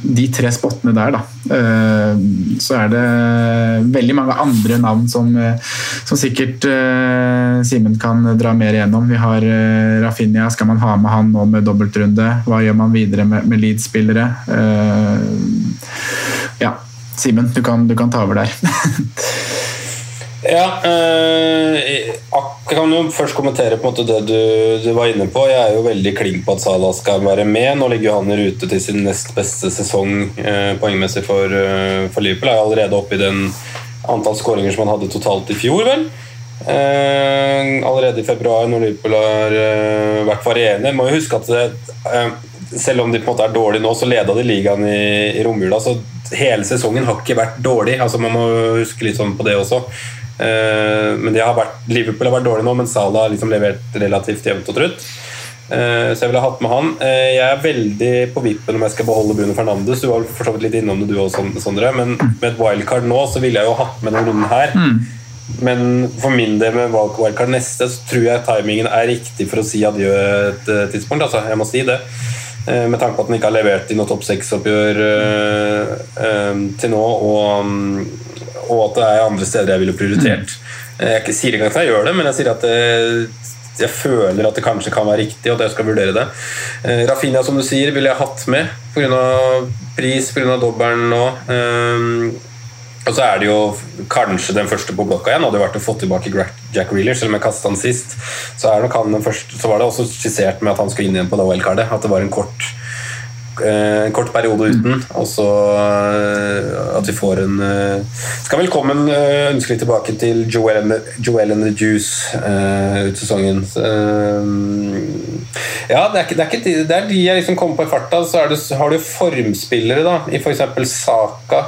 de tre spottene der, da. Eh, så er det veldig mange andre navn som, som sikkert Simen kan dra mer igjennom. Vi har Rafinha, skal man ha med han nå med dobbeltrunde? Hva gjør man videre med, med Leeds-spillere? Ja. Simen, du, du kan ta over der. Ja, eh, jeg kan jo først kommentere på en måte det du, du var inne på. Jeg er jo veldig klink på at Salah skal være med. Nå ligger han i rute til sin nest beste sesong eh, poengmessig for, eh, for Liverpool. Er allerede oppe i den antall skåringer som han hadde totalt i fjor, vel. Eh, allerede i februar, når Liverpool har eh, vært varierende. Må jo huske at det, eh, selv om de på en måte er dårlige nå, så leda de ligaen i, i romjula. Så hele sesongen har ikke vært dårlig. Altså Man må huske litt sånn på det også. Uh, men det har vært, Liverpool har vært dårlig nå, men Salah har liksom levert relativt jevnt og trutt. Uh, Så jeg ville hatt med han. Uh, Jeg er veldig på vippen om jeg skal beholde Bruno Fernandes. Du var for så vidt litt innom det, du også, Sondre. Men med et wildcard nå, så ville jeg jo hatt med noen runden her. Men for min del med wildcard neste, så tror jeg timingen er riktig for å si adjø et tidspunkt. Altså, jeg må si det. Eh, Med tanke på at den ikke har levert i noe topp seks-oppgjør eh, eh, til nå, og, mm, og at det er andre steder jeg ville prioritert. Jeg sier ikke at jeg gjør det, men jeg sier at eh, jeg føler at det kanskje kan være riktig, og at jeg skal vurdere det. Rafinha, som du sier, ville jeg hatt med pga. pris, pga. dobbelen nå. Eh, og så er det jo kanskje den første på blokka igjen. Hadde jo vært å få tilbake Jack Reeler, selv om jeg kasta han sist. Så, er nok han den første, så var det også skissert med at han skulle inn igjen på det OL-kartet. At det var en kort, eh, kort periode uten. Og så eh, at vi får en eh, Skal velkommen eh, ønskelig tilbake til Joel, Joel and the Juice eh, ut sesongen. Eh, ja, det er, ikke, det, er ikke, de- det er de jeg liksom kommer på i farta. Så det, har du formspillere da, i f.eks. Saka.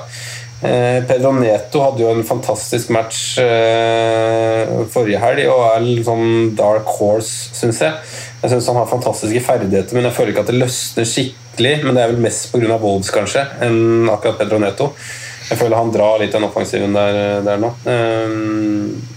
Eh, Pedro Neto hadde jo en fantastisk match eh, forrige helg og er litt sånn dark horse, syns jeg. Jeg syns han har fantastiske ferdigheter, men jeg føler ikke at det løsner skikkelig. Men det er vel mest pga. Wolves, kanskje, enn akkurat Pedro Neto. Jeg føler han drar litt den offensiven der, der nå. Eh,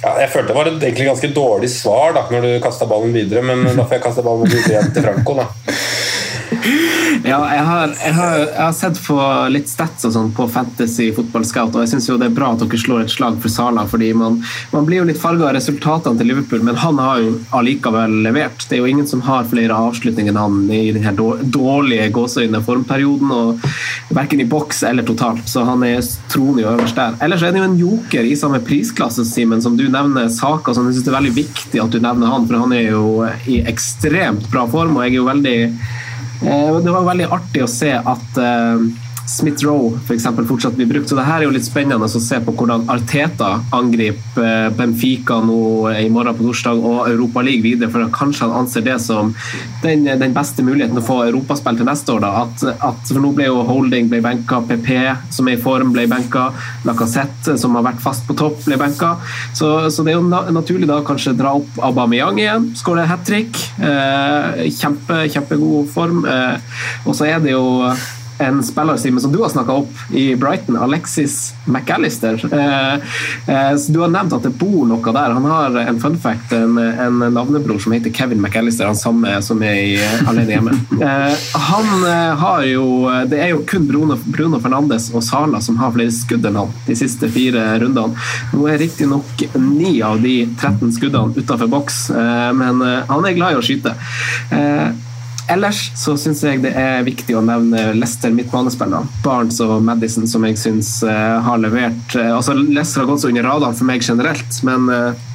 ja, jeg følte det var et egentlig ganske dårlig svar da når du kasta ballen videre, men da får jeg kaste ballen videre igjen til Franco. da Ja, jeg har, jeg, har, jeg har sett på litt stats og sånn på Fantasy Football Scout, og jeg syns det er bra at dere slår et slag for Sala, fordi man, man blir jo litt farga av resultatene til Liverpool, men han har jo allikevel levert. Det er jo ingen som har flere avslutninger enn han i denne dårlige gåseøyne formperioden, og verken i boks eller totalt, så han er tronig øverst der. Ellers er det jo en joker i samme prisklasse, Simen, som du nevner, saker så jeg synes det er veldig viktig at du nevner han, for han er jo i ekstremt bra form, og jeg er jo veldig Det var veldig artig å se at eh, Smith Rowe for eksempel, fortsatt blir brukt. Så det her er jo litt spennende å se på hvordan Arteta angriper eh, Benfica nå i morgen på torsdag og Europa League videre, for kanskje han anser det som den, den beste muligheten å få europaspill til neste år. At, at, for nå ble jo Holding ble benka, PP som er i form ble benka, Lacassette som har vært fast på topp ble benka. Så, så det er jo na naturlig da kanskje dra opp Aubameyang igjen, skåre hat trick. Eh, kjempe, kjempegod form. Eh, og så er det jo en spiller Simon, som du har snakka opp i Brighton, Alexis McAllister. Eh, eh, så du har nevnt at det bor noe der. Han har en fun fact, en, en navnebror som heter Kevin McAllister, han samme som er i eh, Alene hjemme. Eh, han har jo Det er jo kun Bruno, Bruno Fernandes og Sala som har flere skudd enn han de siste fire rundene. Nå er riktignok ni av de 13 skuddene utafor boks, men han er glad i å skyte. Eh, Ellers så syns jeg det er viktig å nevne Leicester midtbanespillerne. Barnes og Madison, som jeg syns uh, har levert uh, altså Leicester har gått så under radaren for meg generelt, men uh,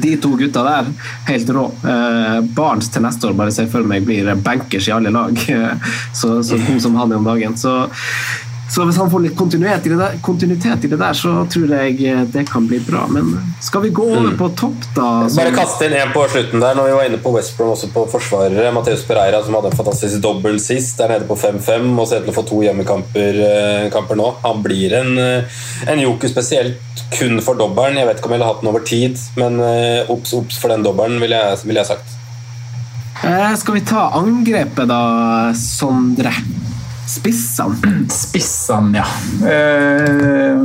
de to gutta der, helt rå. Barnes til neste år bare ser for meg blir bankers i alle lag. så, så god som han er om dagen. Så så hvis han får litt kontinuitet i, det der, kontinuitet i det der, så tror jeg det kan bli bra. Men skal vi gå over på topp, da? Bare kaste inn en på slutten der, når vi var inne på West Brom også på forsvarere. Mateus Pereira som hadde en fantastisk dobbel sist, der nede på 5-5 og ser til å få to hjemmekamper eh, kamper nå. Han blir en, eh, en joker spesielt kun for dobbelen. Jeg vet ikke om jeg ville hatt den over tid, men eh, obs, obs for den dobbelen, ville jeg, vil jeg sagt. Eh, skal vi ta angrepet, da, Sondre? Spissene. Spissene, ja. Eh,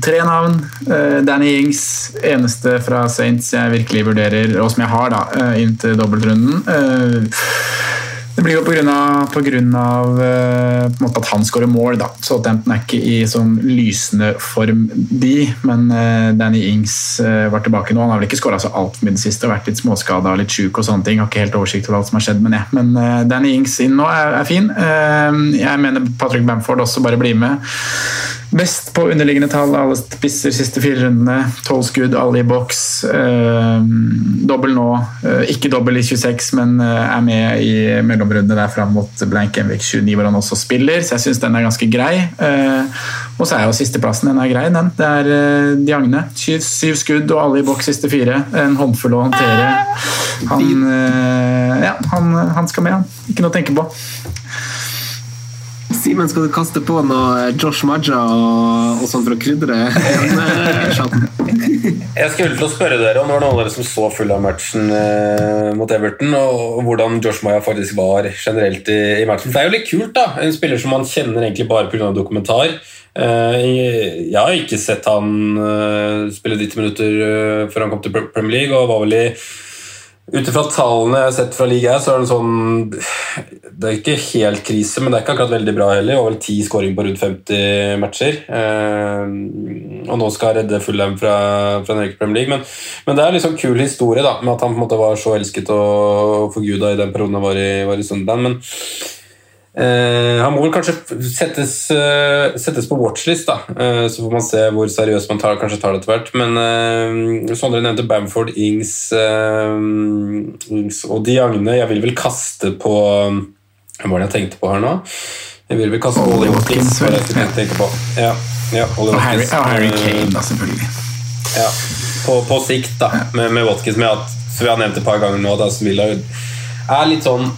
tre navn. Eh, Danny Ings, eneste fra Saints jeg virkelig vurderer, og som jeg har da, eh, inn til dobbeltrunden. Eh, det blir jo av eh, at han skårer mål. da. Southampton er ikke i sånn lysende form, de. Men eh, Danny Ings eh, var tilbake nå. Han har vel ikke skåra så altfor mye i det siste. Vært litt småskada og litt sjuk og sånne ting. Har ikke helt oversikt over alt som har skjedd med det. Men Danny Ings inn nå er, er fin. Jeg mener Patrick Bamford også bare blir med. Best på underliggende tall alle spisser siste fire rundene. Tolv skudd, alle i boks. Eh, dobbel nå. Eh, ikke dobbel i 26, men eh, er med i mellomrundene der fram mot Blank Envik 29, hvor han også spiller, så jeg syns den er ganske grei. Eh, og så er jo sisteplassen den er grei, den. Det er eh, Diagne. Syv, syv skudd og alle i boks siste fire. En håndfull å håndtere. Han, eh, ja, han, han skal med, han. Ikke noe å tenke på. Simen, skal du kaste på noe Josh Maja og, og sånn for å krydre? Jeg skulle til å spørre dere om det var noen av dere som så full av matchen eh, mot Everton, og hvordan Josh Maja faktisk var generelt i, i matchen. Det er jo litt kult, da. En spiller som man kjenner egentlig bare pga. dokumentar. Eh, jeg har ikke sett han eh, spille 90 minutter eh, før han kom til Premier League, og var vel i ut ifra tallene jeg har sett fra ligaen, så er det sånn Det er ikke helt krise, men det er ikke akkurat veldig bra heller. Det var vel ti skåringer på rundt 50 matcher. Eh, og nå skal jeg redde Fulham fra, fra den Premier League. Men, men det er en liksom kul historie da, med at han på en måte var så elsket og forguda i den perioden han var i, var i Sunderland. Men Eh, han må vel kanskje settes, uh, settes på watchlist, da. Uh, så får man se hvor seriøst man tar, kanskje tar det etter hvert. Men Sondre nevnte Bamford, Ings, Ings og Diagne. Jeg vil vel kaste på Hvem var det jeg tenkte på her nå? Jeg vil vel kaste på Ollie Watkins. var det jeg skulle tenke på. Ja, ja, Og Harry, Harry Kane, da, selvfølgelig. ja, på, på sikt, da, med, med Watkins. Med at, som vi har nevnt et par ganger nå, Aston Villa er litt sånn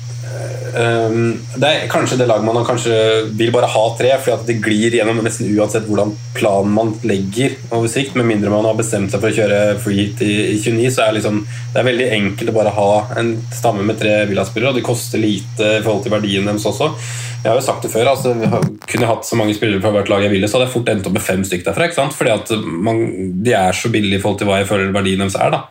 um, Det er kanskje det laget man kanskje vil bare ha tre, fordi det glir gjennom nesten uansett hvordan planen man legger over sikt. Med mindre man har bestemt seg for å kjøre free i, i 29, så er liksom, det er veldig enkelt å bare ha en stamme med tre Villa-spillere, og det koster lite i forhold til verdien deres også. Jeg har jo sagt det før, altså, Kunne jeg hatt så mange spillere fra hvert lag jeg ville, så hadde jeg fort endt opp med fem stykker derfra. Fordi at man, De er så billige i forhold til hva jeg føler verdien deres er. da.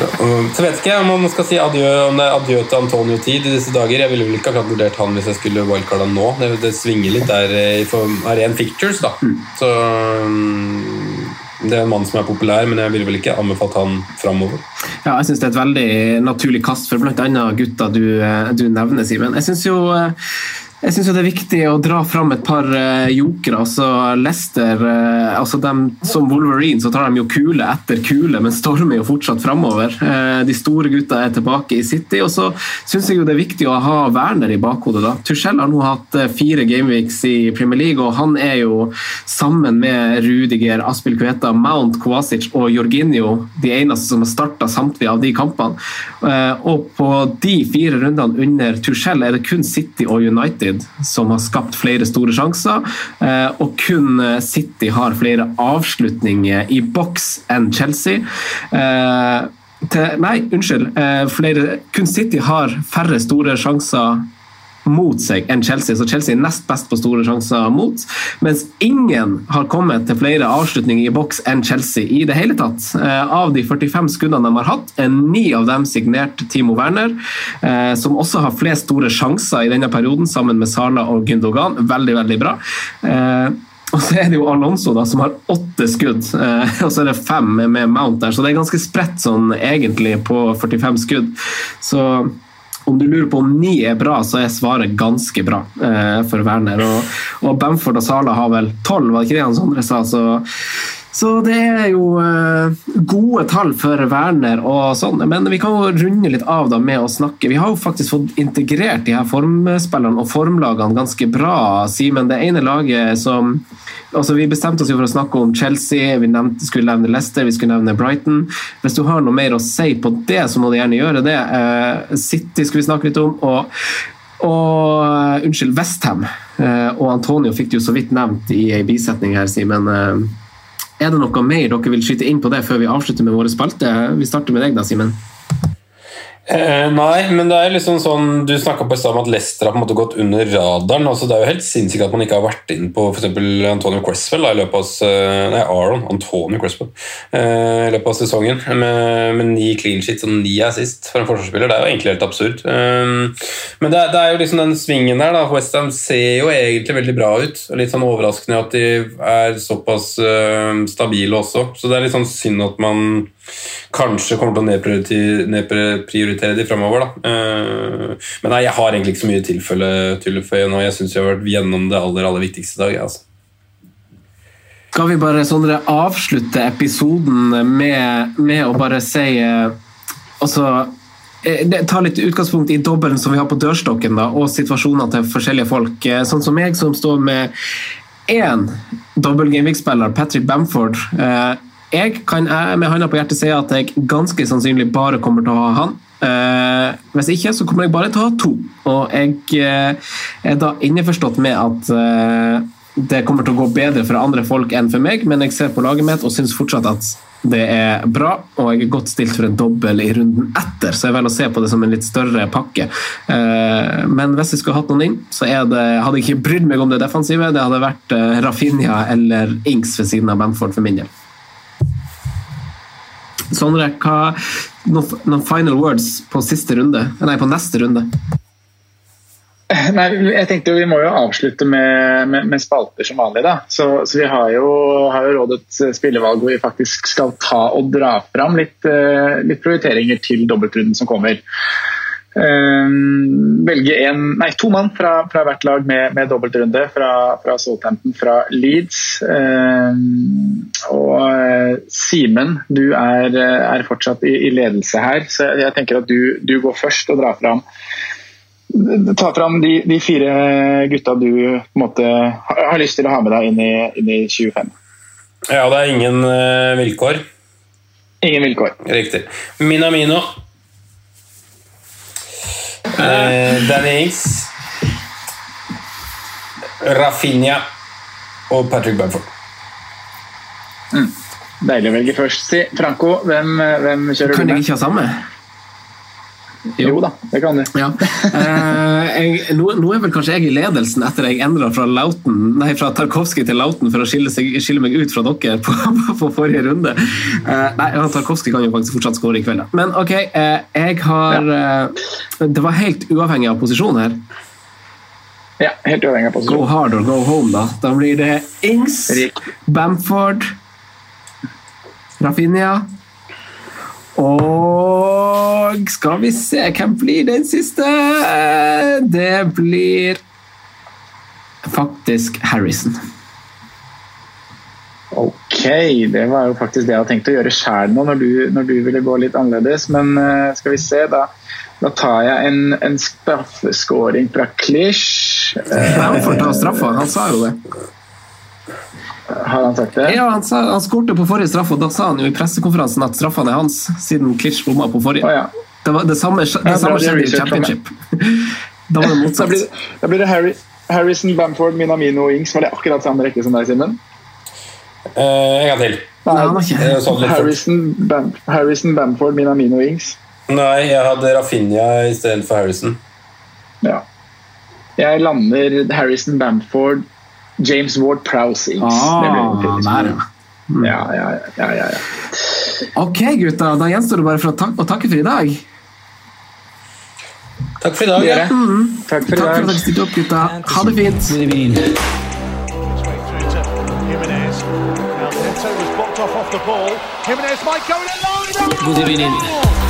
Så, vet ikke jeg om man skal si adjø om det er adjø til Antonio Tid i disse dager. Jeg ville vel ikke akkurat vurdert han hvis jeg skulle wildcarda nå. Det, det svinger litt der eh, i form av ren pictures, da. Så mm, Det er en mann som er populær, men jeg ville vel ikke anbefalt han framover. Ja, jeg syns det er et veldig naturlig kast for bl.a. gutta du, eh, du nevner, Simen. Jeg syns jo eh, jeg synes jo det er viktig å dra fram et par uh, jokere. altså Leicester uh, altså dem, Som Wolverine så tar de jo kule etter kule, men stormer jo fortsatt framover. Uh, de store gutta er tilbake i City. Og så syns jeg jo det er viktig å ha Werner i bakhodet. da. Tuchel har nå hatt fire gameweeks i Premier League, og han er jo sammen med Rudiger, Aspil Kveta, Mount, Kovacic og Jorginho de eneste som har starta samtlige av de kampene. Og på de fire rundene under Tuchel er det kun City og United som har skapt flere store sjanser, eh, og kun City har flere avslutninger i boks enn Chelsea. Eh, Til, nei, unnskyld. eh, Flere, kun City har færre store sjanser mot seg enn Chelsea, så Chelsea er nest best på store sjanser mot. Mens ingen har kommet til flere avslutninger i boks enn Chelsea i det hele tatt. Eh, Av de 45 skuddene de har hatt, er ni av dem signert Timo Werner, eh, som også har flest store sjanser i denne perioden, sammen med Sala og Gündogan. Veldig, veldig bra. Eh, og så er det jo Alonso da, som har åtte skudd, og så er det fem med Mount der. Så det er ganske spredt sånn egentlig på 45 skudd. Så om du lurer på om ni er bra, så er svaret ganske bra eh, for Werner. Og, og Bamford og Sala har vel tolv, var det ikke det han Sondre sa? Så, så det er jo eh, gode tall for Werner og sånn. Men vi kan jo runde litt av da med å snakke. Vi har jo faktisk fått integrert de her formspillerne og formlagene ganske bra, Simen. Det ene laget som altså Vi bestemte oss jo for å snakke om Chelsea, vi nevnte, skulle nevne Leicester, vi skulle nevne Brighton. Hvis du har noe mer å si på det, så må du gjerne gjøre det. Eh, City skulle vi snakke litt om. og og unnskyld, Westham uh, og Antonio fikk du jo så vidt nevnt i ei bisetning her, Simen. Er det noe mer dere vil skyte inn på det før vi avslutter med våre spalter? Vi starter med deg, da, Simen. Eh, nei, men det er liksom sånn Du snakka på i stad om at Leicester har på en måte gått under radaren. altså Det er jo helt sinnssykt at man ikke har vært inn på eksempel Antonio Cresswell i løpet av Nei, Aron. Antonio Cresswell eh, i løpet av sesongen. Med, med ni clean sheets og ni assist for en forsvarsspiller. Det er jo egentlig helt absurd. Eh, men det, er- det er jo liksom den svingen der. da Westham ser jo egentlig veldig bra ut. Litt sånn overraskende at de er såpass eh, stabile også. Så det er litt sånn synd at man kanskje kommer til å nedprioritere, de fremover. Da. Eh, men nei, jeg har egentlig ikke så mye tilfelle tilføye nå. Jeg syns vi har vært gjennom det aller, aller viktigste i dag. Altså. Skal vi bare Sondre, avslutte episoden med, med å bare si eh, Altså eh, Ta litt utgangspunkt i dobbelen som vi har på dørstokken, da, og situasjoner til forskjellige folk. Sånn som meg, som står med én dobbel Gamevik-spiller, Patrick Bamford. Eh, Jeg kan med hånda på hjertet si at jeg ganske sannsynlig bare kommer til å ha han. Uh, hvis ikke, så kommer jeg bare til å ha to. Og jeg uh, er da innforstått med at uh, det kommer til å gå bedre for andre folk enn for meg, men jeg ser på laget mitt og syns fortsatt at det er bra, og jeg er godt stilt for en dobbel i runden etter, så jeg velger å se på det som en litt større pakke. Eh, Men hvis jeg skulle hatt noen inn, så det, hadde jeg ikke brydd meg om det defensive. Det hadde vært eh, Rafinha eller Ings ved siden av Bamford for min del. Sondre, hva, noen, final words på runde? Nei, på neste runde. Nei, jeg tenkte Vi må jo avslutte med, med, med spalter som vanlig. da. Så, så vi har jo, har jo rådet spillevalg hvor vi faktisk skal ta og dra fram litt, eh, litt prioriteringer til dobbeltrunden som kommer. Um, velge en, nei, to mann fra, fra hvert lag med, med dobbeltrunde. Fra, fra Southampton, fra Leeds. Um, og eh, Simen, du er, eh, er fortsatt i, i ledelse her, så jeg tenker at du, du går først og drar fram Ta fram de, de fire gutta du på en måte har har lyst til å ha med deg inn i, inn i 25. Ja, det er ingen eh, vilkår. Ingen vilkår. Riktig. Minamino. Eh, Danny Ings. Rafinha og Patrick Bamford. Deilig å velge først, si. Franco, hvem, hvem kjører Kan jeg ikke ha samme? Jo da, det kan du. Ja. Eh, nå, nå er vel kanskje jeg i ledelsen etter jeg endra fra, Lauten- fra Tarkovskij til Lauten for å skille, seg, skille meg ut fra dere på, på, på forrige runde. Eh, nei, Tarkovskij kan jo faktisk fortsatt skåre i kveld. da. Men ok, eh, jeg har eh, Det var helt uavhengig av posisjon her. Ja, helt uavhengig av Go hard or go home, da. Da blir det Ings. Bamford, Rafinha og skal vi se, hvem blir den siste? Det blir faktisk Harrison. Ok, det var jo faktisk det jeg hadde tenkt å gjøre sjæl nå, når du, når du ville gå litt annerledes. Men uh, skal vi se, da, da tar jeg en, en straffeskåring fra Klish. han får ta straffa, han sa jo det. Har han sagt det? Ja, Han, sa, han skårte på forrige straff, og da sa han jo i pressekonferansen at straffene er hans, siden Klitsch bomma på forrige. Oh, ja. Det var det samme, det Ja, samme det skjedde i championship. Da var det Da blir, da blir det Harry, Harrison, Bamford, Minamino og Ings. Var det akkurat samme rekke som deg, Simen? Uh, en gang til. Nei, sa det litt fort. Harrison, Bam, Harrison, Bamford, Minamino og Ings. Nei, jeg hadde Rafinha istedenfor Harrison. Ja. Jeg lander Harrison, Bamford, James Ward, Prowse, Ings. Det Ah, fint. ja. Ja, ja, ja. Ok, gutta. Da gjenstår det bare for å, tak å takke for i dag. Takk for i dag. Ja. takk for Takk for at dere stilte opp, gutta. Ha det fint. Straight through